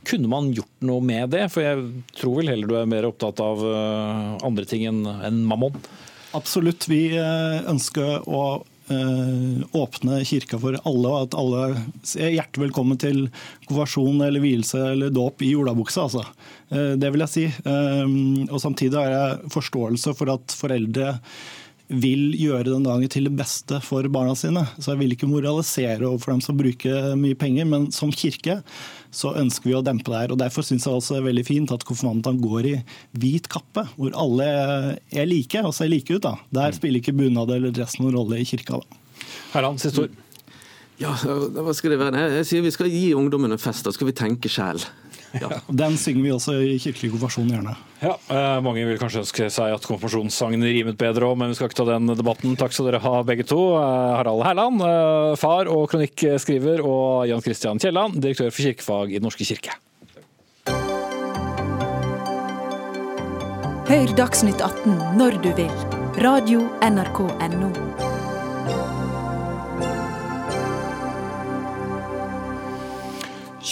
Kunne man gjort noe med det? For jeg tror vel heller du er mer opptatt av andre ting enn mammon? Absolutt. Vi eh, ønsker å eh, åpne kirka for alle, og at alle er hjertelig velkommen til konfirmasjon eller vielse eller dåp i olabuksa. Altså. Eh, det vil jeg si. Og Samtidig har jeg forståelse for at foreldre vil gjøre den dagen til det beste for barna sine. Så jeg vil ikke moralisere overfor dem som bruker mye penger, men som kirke så ønsker vi å dempe det her. og Derfor syns jeg også det er veldig fint at konfirmantene går i hvit kappe, hvor alle er like og ser like ut. da. Der mm. spiller ikke bunad eller dress noen rolle i kirka. da. Herland, siste ord. Ja, hva skal det være? Jeg sier Vi skal gi ungdommen en fest, da skal vi tenke sjæl. Ja. Den synger vi også i kirkelig konfirmasjon, gjerne. Ja, eh, Mange vil kanskje ønske seg at konfirmasjonssangen rimet bedre òg, men vi skal ikke ta den debatten. Takk skal dere ha, begge to. Eh, Harald Herland, eh, far og kronikkskriver, og Jan Christian Kielland, direktør for kirkefag i Den norske kirke. Hør Dagsnytt 18 når du vil. Radio NRK Radio.nrk.no.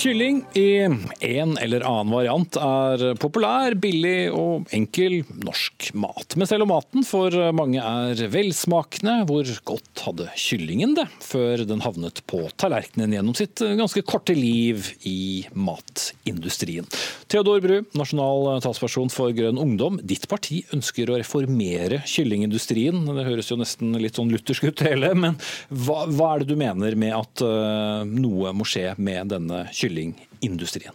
Kylling i en eller annen variant er populær, billig og enkel norsk mat. Men selv om maten for mange er velsmakende, hvor godt hadde kyllingen det før den havnet på tallerkenen gjennom sitt ganske korte liv i matindustrien? Theodor Bru, nasjonal talsperson for Grønn Ungdom. Ditt parti ønsker å reformere kyllingindustrien. Det høres jo nesten litt sånn luthersk ut hele, men hva, hva er det du mener med at uh, noe må skje med denne kyllingen? Kyllingindustrien?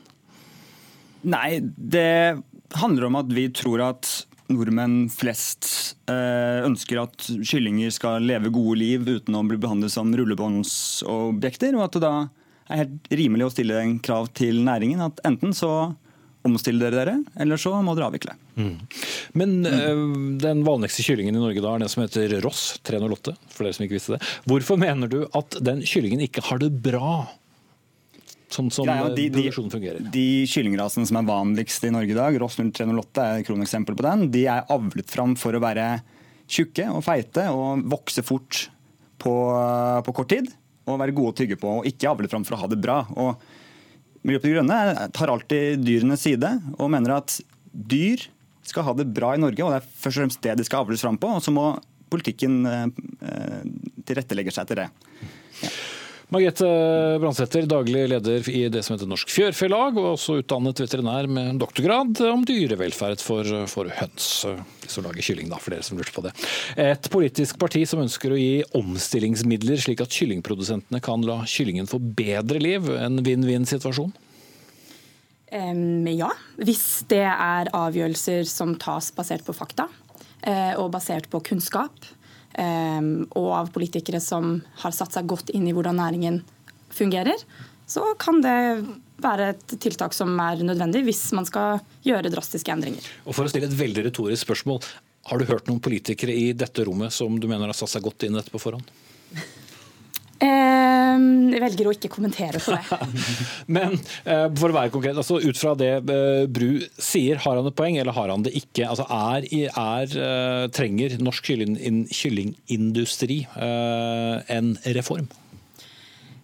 Nei, det handler om at vi tror at nordmenn flest eh, ønsker at kyllinger skal leve gode liv uten å bli behandlet som rullebåndsobjekter, og at det da er helt rimelig å stille en krav til næringen at enten så omstiller dere dere, eller så må dere avvikle. Mm. Men mm. den vanligste kyllingen i Norge da er den som heter Ross 308, for dere som ikke visste det. Hvorfor mener du at den kyllingen ikke har det bra sånn som Greia, de, produksjonen fungerer. De, de kyllingrasene som er vanligst i Norge i dag, Ross 0308 er et kroneksempel på den, de er avlet fram for å være tjukke og feite og vokse fort på, på kort tid. Og være gode å tygge på, og ikke avlet fram for å ha det bra. Og Miljøpartiet De Grønne tar alltid dyrenes side og mener at dyr skal ha det bra i Norge, og det er først og fremst det de skal avles fram på. Og så må politikken eh, eh tilrettelegge seg til det. Margrethe Brandsæter, daglig leder i det som heter Norsk Fjørfelag, og også utdannet veterinær med doktorgrad om dyrevelferd for, for høns. Som lager kylling, da, for dere som lurte på det. Et politisk parti som ønsker å gi omstillingsmidler, slik at kyllingprodusentene kan la kyllingen få bedre liv. En vinn-vinn-situasjon? Um, ja, hvis det er avgjørelser som tas basert på fakta uh, og basert på kunnskap. Ehm, og av politikere som har satt seg godt inn i hvordan næringen fungerer, så kan det være et tiltak som er nødvendig hvis man skal gjøre drastiske endringer. Og For å stille et veldig retorisk spørsmål, har du hørt noen politikere i dette rommet som du mener har satt seg godt inn i dette på forhånd? Eh, jeg velger å ikke kommentere på det. Men eh, for å være konkret, altså ut fra det eh, Bru sier, har han et poeng eller har han det ikke? Altså er, er Trenger norsk kyllingindustri en reform?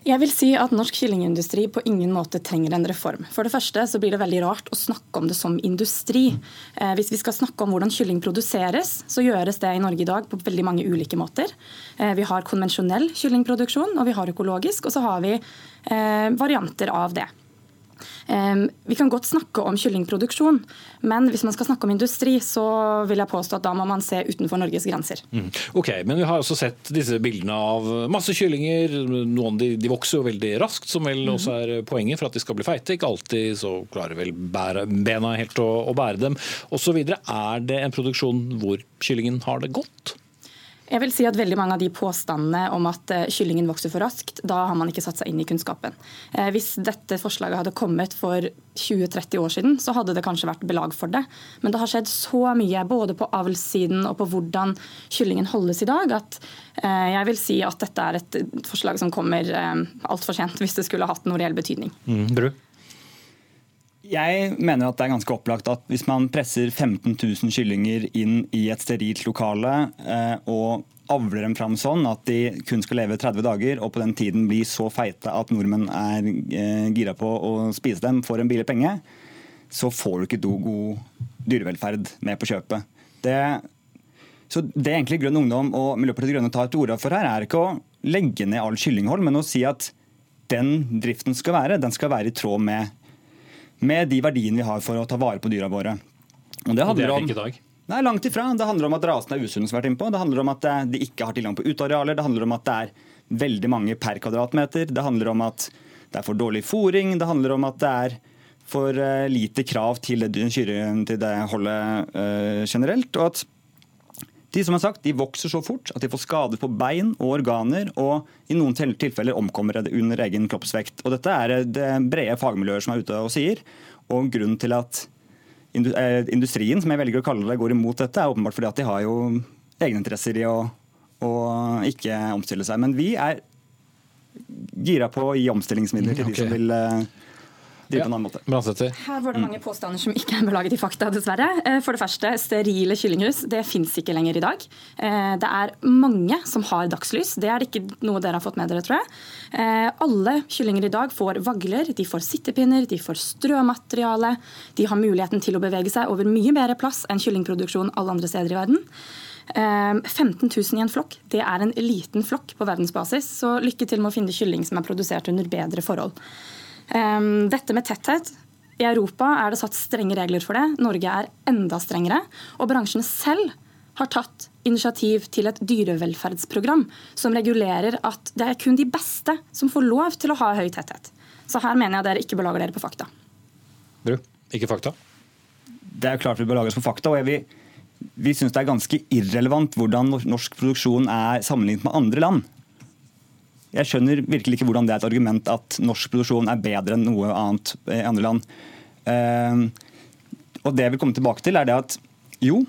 Jeg vil si at norsk kyllingindustri på ingen måte trenger en reform. For det første så blir det veldig rart å snakke om det som industri. Eh, hvis vi skal snakke om hvordan kylling produseres, så gjøres det i Norge i dag på veldig mange ulike måter. Eh, vi har konvensjonell kyllingproduksjon, og vi har økologisk, og så har vi eh, varianter av det. Vi kan godt snakke om kyllingproduksjon, men hvis man skal snakke om industri, så vil jeg påstå at da må man se utenfor Norges grenser. Mm. Ok, Men vi har også sett disse bildene av masse kyllinger. Noen de, de vokser jo veldig raskt, som vel også er poenget for at de skal bli feite. Ikke alltid så klarer vel bære, bena helt å, å bære dem osv. Er det en produksjon hvor kyllingen har det godt? Jeg vil si at veldig Mange av de påstandene om at eh, kyllingen vokser for raskt, da har man ikke satt seg inn i kunnskapen. Eh, hvis dette forslaget hadde kommet for 20-30 år siden, så hadde det kanskje vært belag for det. Men det har skjedd så mye, både på avlssiden og på hvordan kyllingen holdes i dag, at eh, jeg vil si at dette er et forslag som kommer altfor sent, hvis det skulle hatt noen reell betydning. Mm? Jeg mener at det er ganske opplagt at hvis man presser 15 000 kyllinger inn i et sterilt lokale eh, og avler dem fram sånn at de kun skal leve 30 dager, og på den tiden blir så feite at nordmenn er eh, gira på å spise dem for en billig penge, så får du ikke god dyrevelferd med på kjøpet. Det, så det egentlig Grønn Ungdom og Miljøpartiet Grønne tar til orde for her, er ikke å legge ned all kyllinghold, men å si at den driften skal være, den skal være i tråd med med de verdiene vi har for å ta vare på dyra våre. Og det, og det er ikke i dag? Nei, langt ifra. Det handler om at rasen er usunn, som vi har vært inne på. Det handler om at eh, de ikke har tilgang på utearealer. Det handler om at det er veldig mange per kvadratmeter. Det handler om at det er for dårlig fôring. Det handler om at det er for eh, lite krav til det, til det holdet uh, generelt. Og at de som har sagt, de vokser så fort at de får skader på bein og organer, og i noen tilfeller omkommer under egen kroppsvekt. Og Dette er det brede fagmiljøer som er ute og sier. Og Grunnen til at eh, industrien som jeg velger å kalle det, går imot dette, er åpenbart fordi at de har jo egeninteresser i å, å ikke omstille seg. Men vi er gira på å gi omstillingsmidler til okay. de som vil drive på en annen måte. Her var det mange påstander som ikke er belaget i fakta, dessverre. Eh, for det første, sterile kyllinghus det fins ikke lenger i dag. Eh, det er mange som har dagslys. Det er det ikke noe dere har fått med dere, tror jeg. Eh, alle kyllinger i dag får vagler, de får sittepinner, de får strømateriale. De har muligheten til å bevege seg over mye bedre plass enn kyllingproduksjon alle andre steder i verden. 15 000 i en flokk, det er en liten flokk på verdensbasis. Så lykke til med å finne kylling som er produsert under bedre forhold. Ehm, dette med tetthet i Europa er det satt strenge regler for det. Norge er enda strengere. Og bransjen selv har tatt initiativ til et dyrevelferdsprogram som regulerer at det er kun de beste som får lov til å ha høy tetthet. Så her mener jeg dere ikke belager dere på fakta. Bru, ikke fakta? Det er klart vi belager oss på fakta. og vi, vi syns det er ganske irrelevant hvordan norsk produksjon er sammenlignet med andre land. Jeg skjønner virkelig ikke hvordan det er et argument at norsk produksjon er bedre enn noe annet i andre land. Ehm, og det jeg vil komme tilbake til, er det at jo,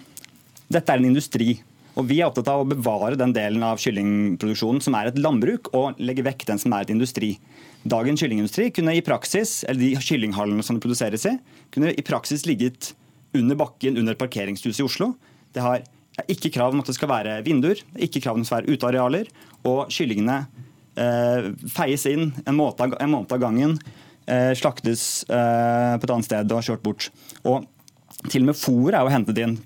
dette er en industri. Og Vi er opptatt av å bevare den delen av kyllingproduksjonen som er et landbruk, og legge vekk den som er et industri. Dagens kyllingindustri kunne i praksis, eller de kyllinghallene som det produseres i, kunne i praksis ligget under bakken under et parkeringshus i Oslo. Det har ikke krav om at det skal være vinduer, ikke krav om at det skal være utearealer, og kyllingene feies inn en måned, en måned av gangen, eh, slaktes eh, på et annet sted og kjørt bort. Og til og med fôr er jo hentet inn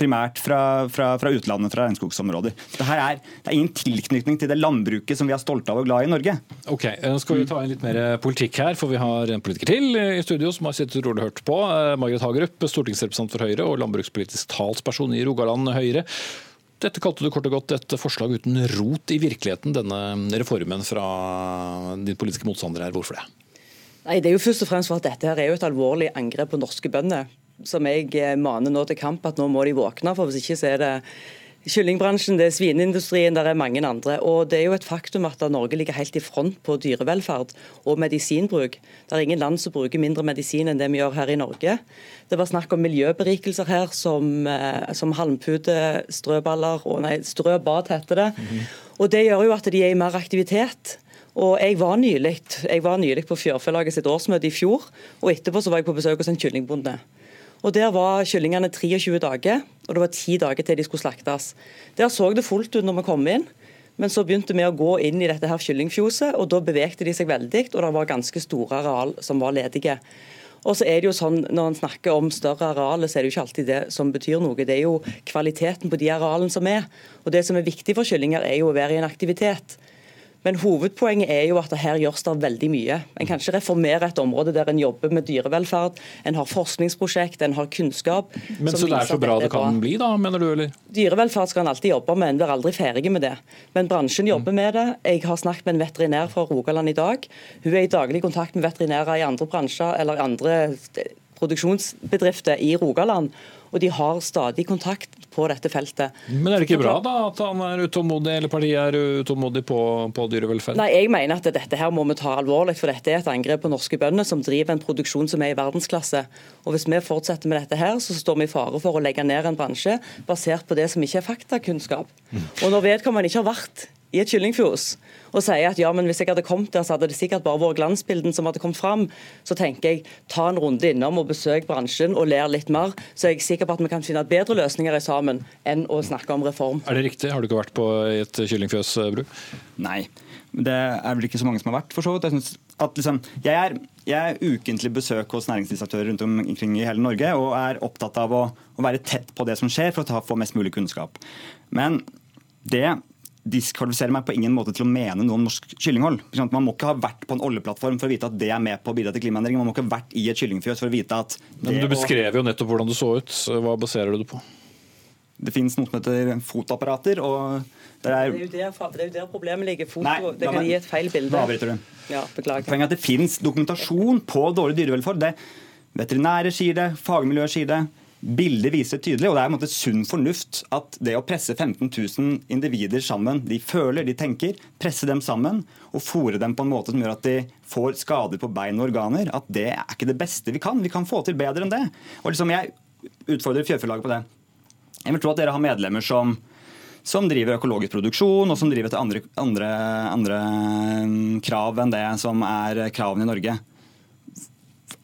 primært fra, fra, fra utlandet, fra regnskogsområder. Det, er, det er ingen tilknytning til det landbruket som vi er stolte av og glad i i Norge. Ok, Nå skal vi ta inn litt mer politikk her, for vi har en politiker til i studio som har sittet rolig hørt på. Margaret Hagerup, stortingsrepresentant for Høyre og landbrukspolitisk talsperson i Rogaland Høyre. Dette kalte du kort og godt et forslag uten rot i virkeligheten, denne reformen fra din politiske motstander her. Hvorfor det? Nei, Det er jo først og fremst for at dette her er jo et alvorlig angrep på norske bønder. Som jeg eh, maner nå til kamp at nå må de våkne. for Hvis ikke så er det kyllingbransjen, det er svineindustrien, det er mange andre. Og det er jo et faktum at Norge ligger helt i front på dyrevelferd og medisinbruk. Det er ingen land som bruker mindre medisin enn det vi gjør her i Norge. Det var snakk om miljøberikelser her, som, eh, som halmpute, strøballer og nei, strøbad heter det. Og det gjør jo at de er i mer aktivitet. Og Jeg var nylig, jeg var nylig på Fjørfelaget sitt årsmøte i fjor, og etterpå så var jeg på besøk hos en kyllingbonde. Og Der var kyllingene 23 dager, og det var 10 dager til de skulle slaktes. Der så det fullt ut når vi kom inn, men så begynte vi å gå inn i dette her kyllingfjoset, og da bevegte de seg veldig, og det var ganske store areal som var ledige. Og så er det jo sånn, Når en snakker om større arealer, så er det jo ikke alltid det som betyr noe. Det er jo kvaliteten på de arealene som er. Og Det som er viktig for kyllinger, er jo å være i en aktivitet. Men hovedpoenget er jo at her gjøres det veldig mye. En kan ikke reformere et område der en jobber med dyrevelferd, en har forskningsprosjekt, en har kunnskap. Men så det er så bra det kan bli, da, mener du, eller? Dyrevelferd skal en alltid jobbe med, en blir aldri ferdig med det. Men bransjen jobber med det. Jeg har snakket med en veterinær fra Rogaland i dag. Hun er i daglig kontakt med veterinærer i andre bransjer eller andre produksjonsbedrifter i Rogaland og de har stadig kontakt på dette feltet. Men er det ikke bra da at han er utålmodig, eller partiet er utålmodig på, på dyrevelferd? Nei, jeg mener at dette her må vi ta alvorlig, for dette er et angrep på norske bønder som driver en produksjon som er i verdensklasse. Og Hvis vi fortsetter med dette her, så står vi i fare for å legge ned en bransje basert på det som ikke er faktakunnskap. Og når vedkommende ikke har vært i et kyllingfjos og sier at ja, men hvis jeg hadde kommet der, så hadde det sikkert bare vært glansbilden som hadde kommet fram, så tenker jeg ta en runde innom og besøk bransjen og ler litt mer, så er jeg sikker på at vi kan finne bedre løsninger i sammen enn å snakke om reform. Er det riktig? Har du ikke vært på et kyllingfjøs, Bru? Nei. Det er vel ikke så mange som har vært, for så vidt. Jeg, liksom, jeg, er, jeg er ukentlig besøk hos næringslivsaktører rundt omkring i hele Norge og er opptatt av å, å være tett på det som skjer, for å ta, få mest mulig kunnskap. Men det diskvalifiserer meg på ingen måte til å mene noe om norsk kyllinghold. Man må ikke ha vært på en oljeplattform for å vite at det er med på å bidra til klimaendringer. Man må ikke ha vært i et kyllingfjøs for å vite at Men Du beskrev jo nettopp hvordan du så ut. Hva baserer du det på? Det finnes noe som heter fotapparater. og det er, det, er der, det er jo der problemet ligger. Foto, Nei, det kan gi et feil bilde. Da avbryter du. Ja, beklager. Poenget er at det finnes dokumentasjon på dårlig dyrevelferd. Det Veterinære sier det, fagmiljøer sier det. Bildet viser tydelig, og det er en måte sunn fornuft at det å presse 15 000 individer sammen, de føler, de tenker, presse dem sammen og fòre dem på en måte som gjør at de får skader på bein og organer, at det er ikke det beste vi kan. Vi kan få til bedre enn det. Og liksom Jeg utfordrer Fjørfelaget på det. Jeg vil tro at dere har medlemmer som som driver økologisk produksjon og som driver etter andre, andre, andre mm, krav enn det som er kravene i Norge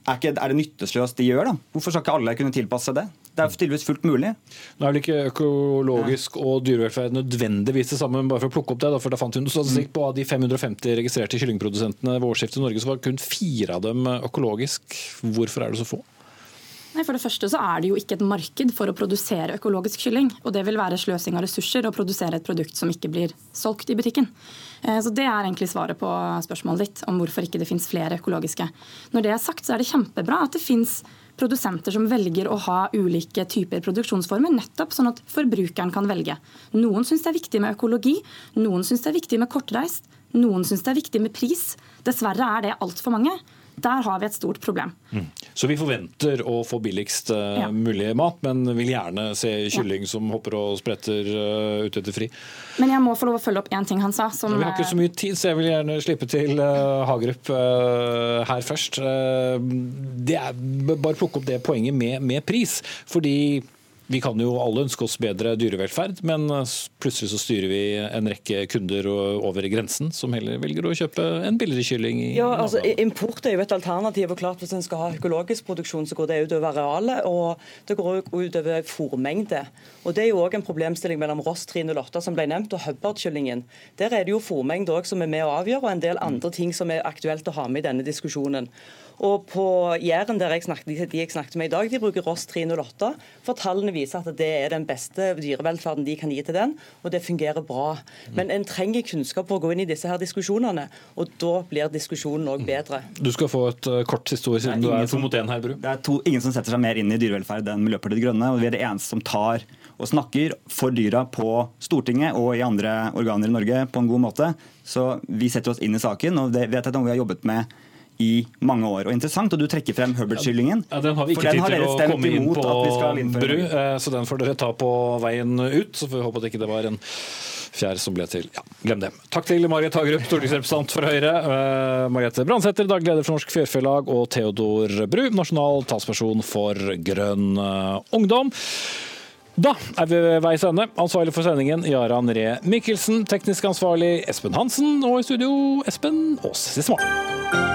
er, ikke, er det nyttesløst de gjør? da? Hvorfor skal ikke alle kunne tilpasse det? Det er tydeligvis fullt mulig. Nå er vel ikke økologisk og dyrevelferd nødvendigvis det samme, men bare for å plukke opp det, da, for da fant hun statistikk på av de 550 registrerte kyllingprodusentene ved årsskiftet i Norge, så var kun fire av dem økologisk. Hvorfor er det så få? Nei, For det første så er det jo ikke et marked for å produsere økologisk kylling. Og det vil være sløsing av ressurser å produsere et produkt som ikke blir solgt i butikken. Eh, så Det er egentlig svaret på spørsmålet ditt om hvorfor ikke det finnes flere økologiske. Når det er sagt, så er det kjempebra at det finnes produsenter som velger å ha ulike typer produksjonsformer, nettopp sånn at forbrukeren kan velge. Noen syns det er viktig med økologi, noen syns det er viktig med kortreist, noen syns det er viktig med pris. Dessverre er det altfor mange. Der har vi et stort problem. Mm. Så vi forventer å få billigst uh, ja. mulig mat, men vil gjerne se kylling ja. som hopper og spretter uh, ute etter fri. Men jeg må få lov å følge opp én ting han sa. Som, vi har ikke så mye tid, så jeg vil gjerne slippe til uh, Hagerup her først. det er Bare plukke opp det poenget med, med pris. fordi vi kan jo alle ønske oss bedre dyrevelferd, men plutselig så styrer vi en rekke kunder over grensen som heller velger å kjøpe en billigere kylling. ja, altså Import er jo et alternativ. og klart Hvis en skal ha økologisk produksjon, så går det utover arealet og det går utover fòrmengde. Og Det er jo òg en problemstilling mellom Ross 308 som ble nevnt, og Hubbard-kyllingen. Der er det jo fòrmengde som er med å avgjøre, og en del andre ting som er aktuelt å ha med i denne diskusjonen. Og på Jæren, der jeg snakket, de jeg snakket med i dag, de bruker Ross 308. For tallene viser at det er den beste dyrevelferden de kan gi til den, og det fungerer bra. Men en trenger kunnskap for å gå inn i disse her diskusjonene, og da blir diskusjonen òg bedre. Du skal få et uh, kort siste ord siden du er to mot én her, Bru. Det er to, ingen som setter seg mer inn i dyrevelferd enn Miljøpartiet De Grønne, og vi er det eneste som tar og snakker for dyra på Stortinget og i andre organer i Norge på en god måte. Så vi setter oss inn i saken, og det vet jeg at vi har jobbet med i mange år. Og interessant, og Du trekker frem Hubbard-kyllingen. Ja, Den har vi ikke tid til å komme inn på, Bru, eh, så den får dere ta på veien ut. Så får vi håpe at ikke det var en fjær som ble til. Ja, glem det. Takk til Marit Hagerup, stortingsrepresentant for Høyre. Uh, Margrethe Brandsæter, daglig leder for Norsk Fjørfelag. Og Theodor Bru, nasjonal talsperson for Grønn uh, ungdom. Da er vi ved veis ende. Ansvarlig for sendingen Jaran Ree Mikkelsen. Teknisk ansvarlig Espen Hansen. Og i studio Espen Aas. Ses i morgen.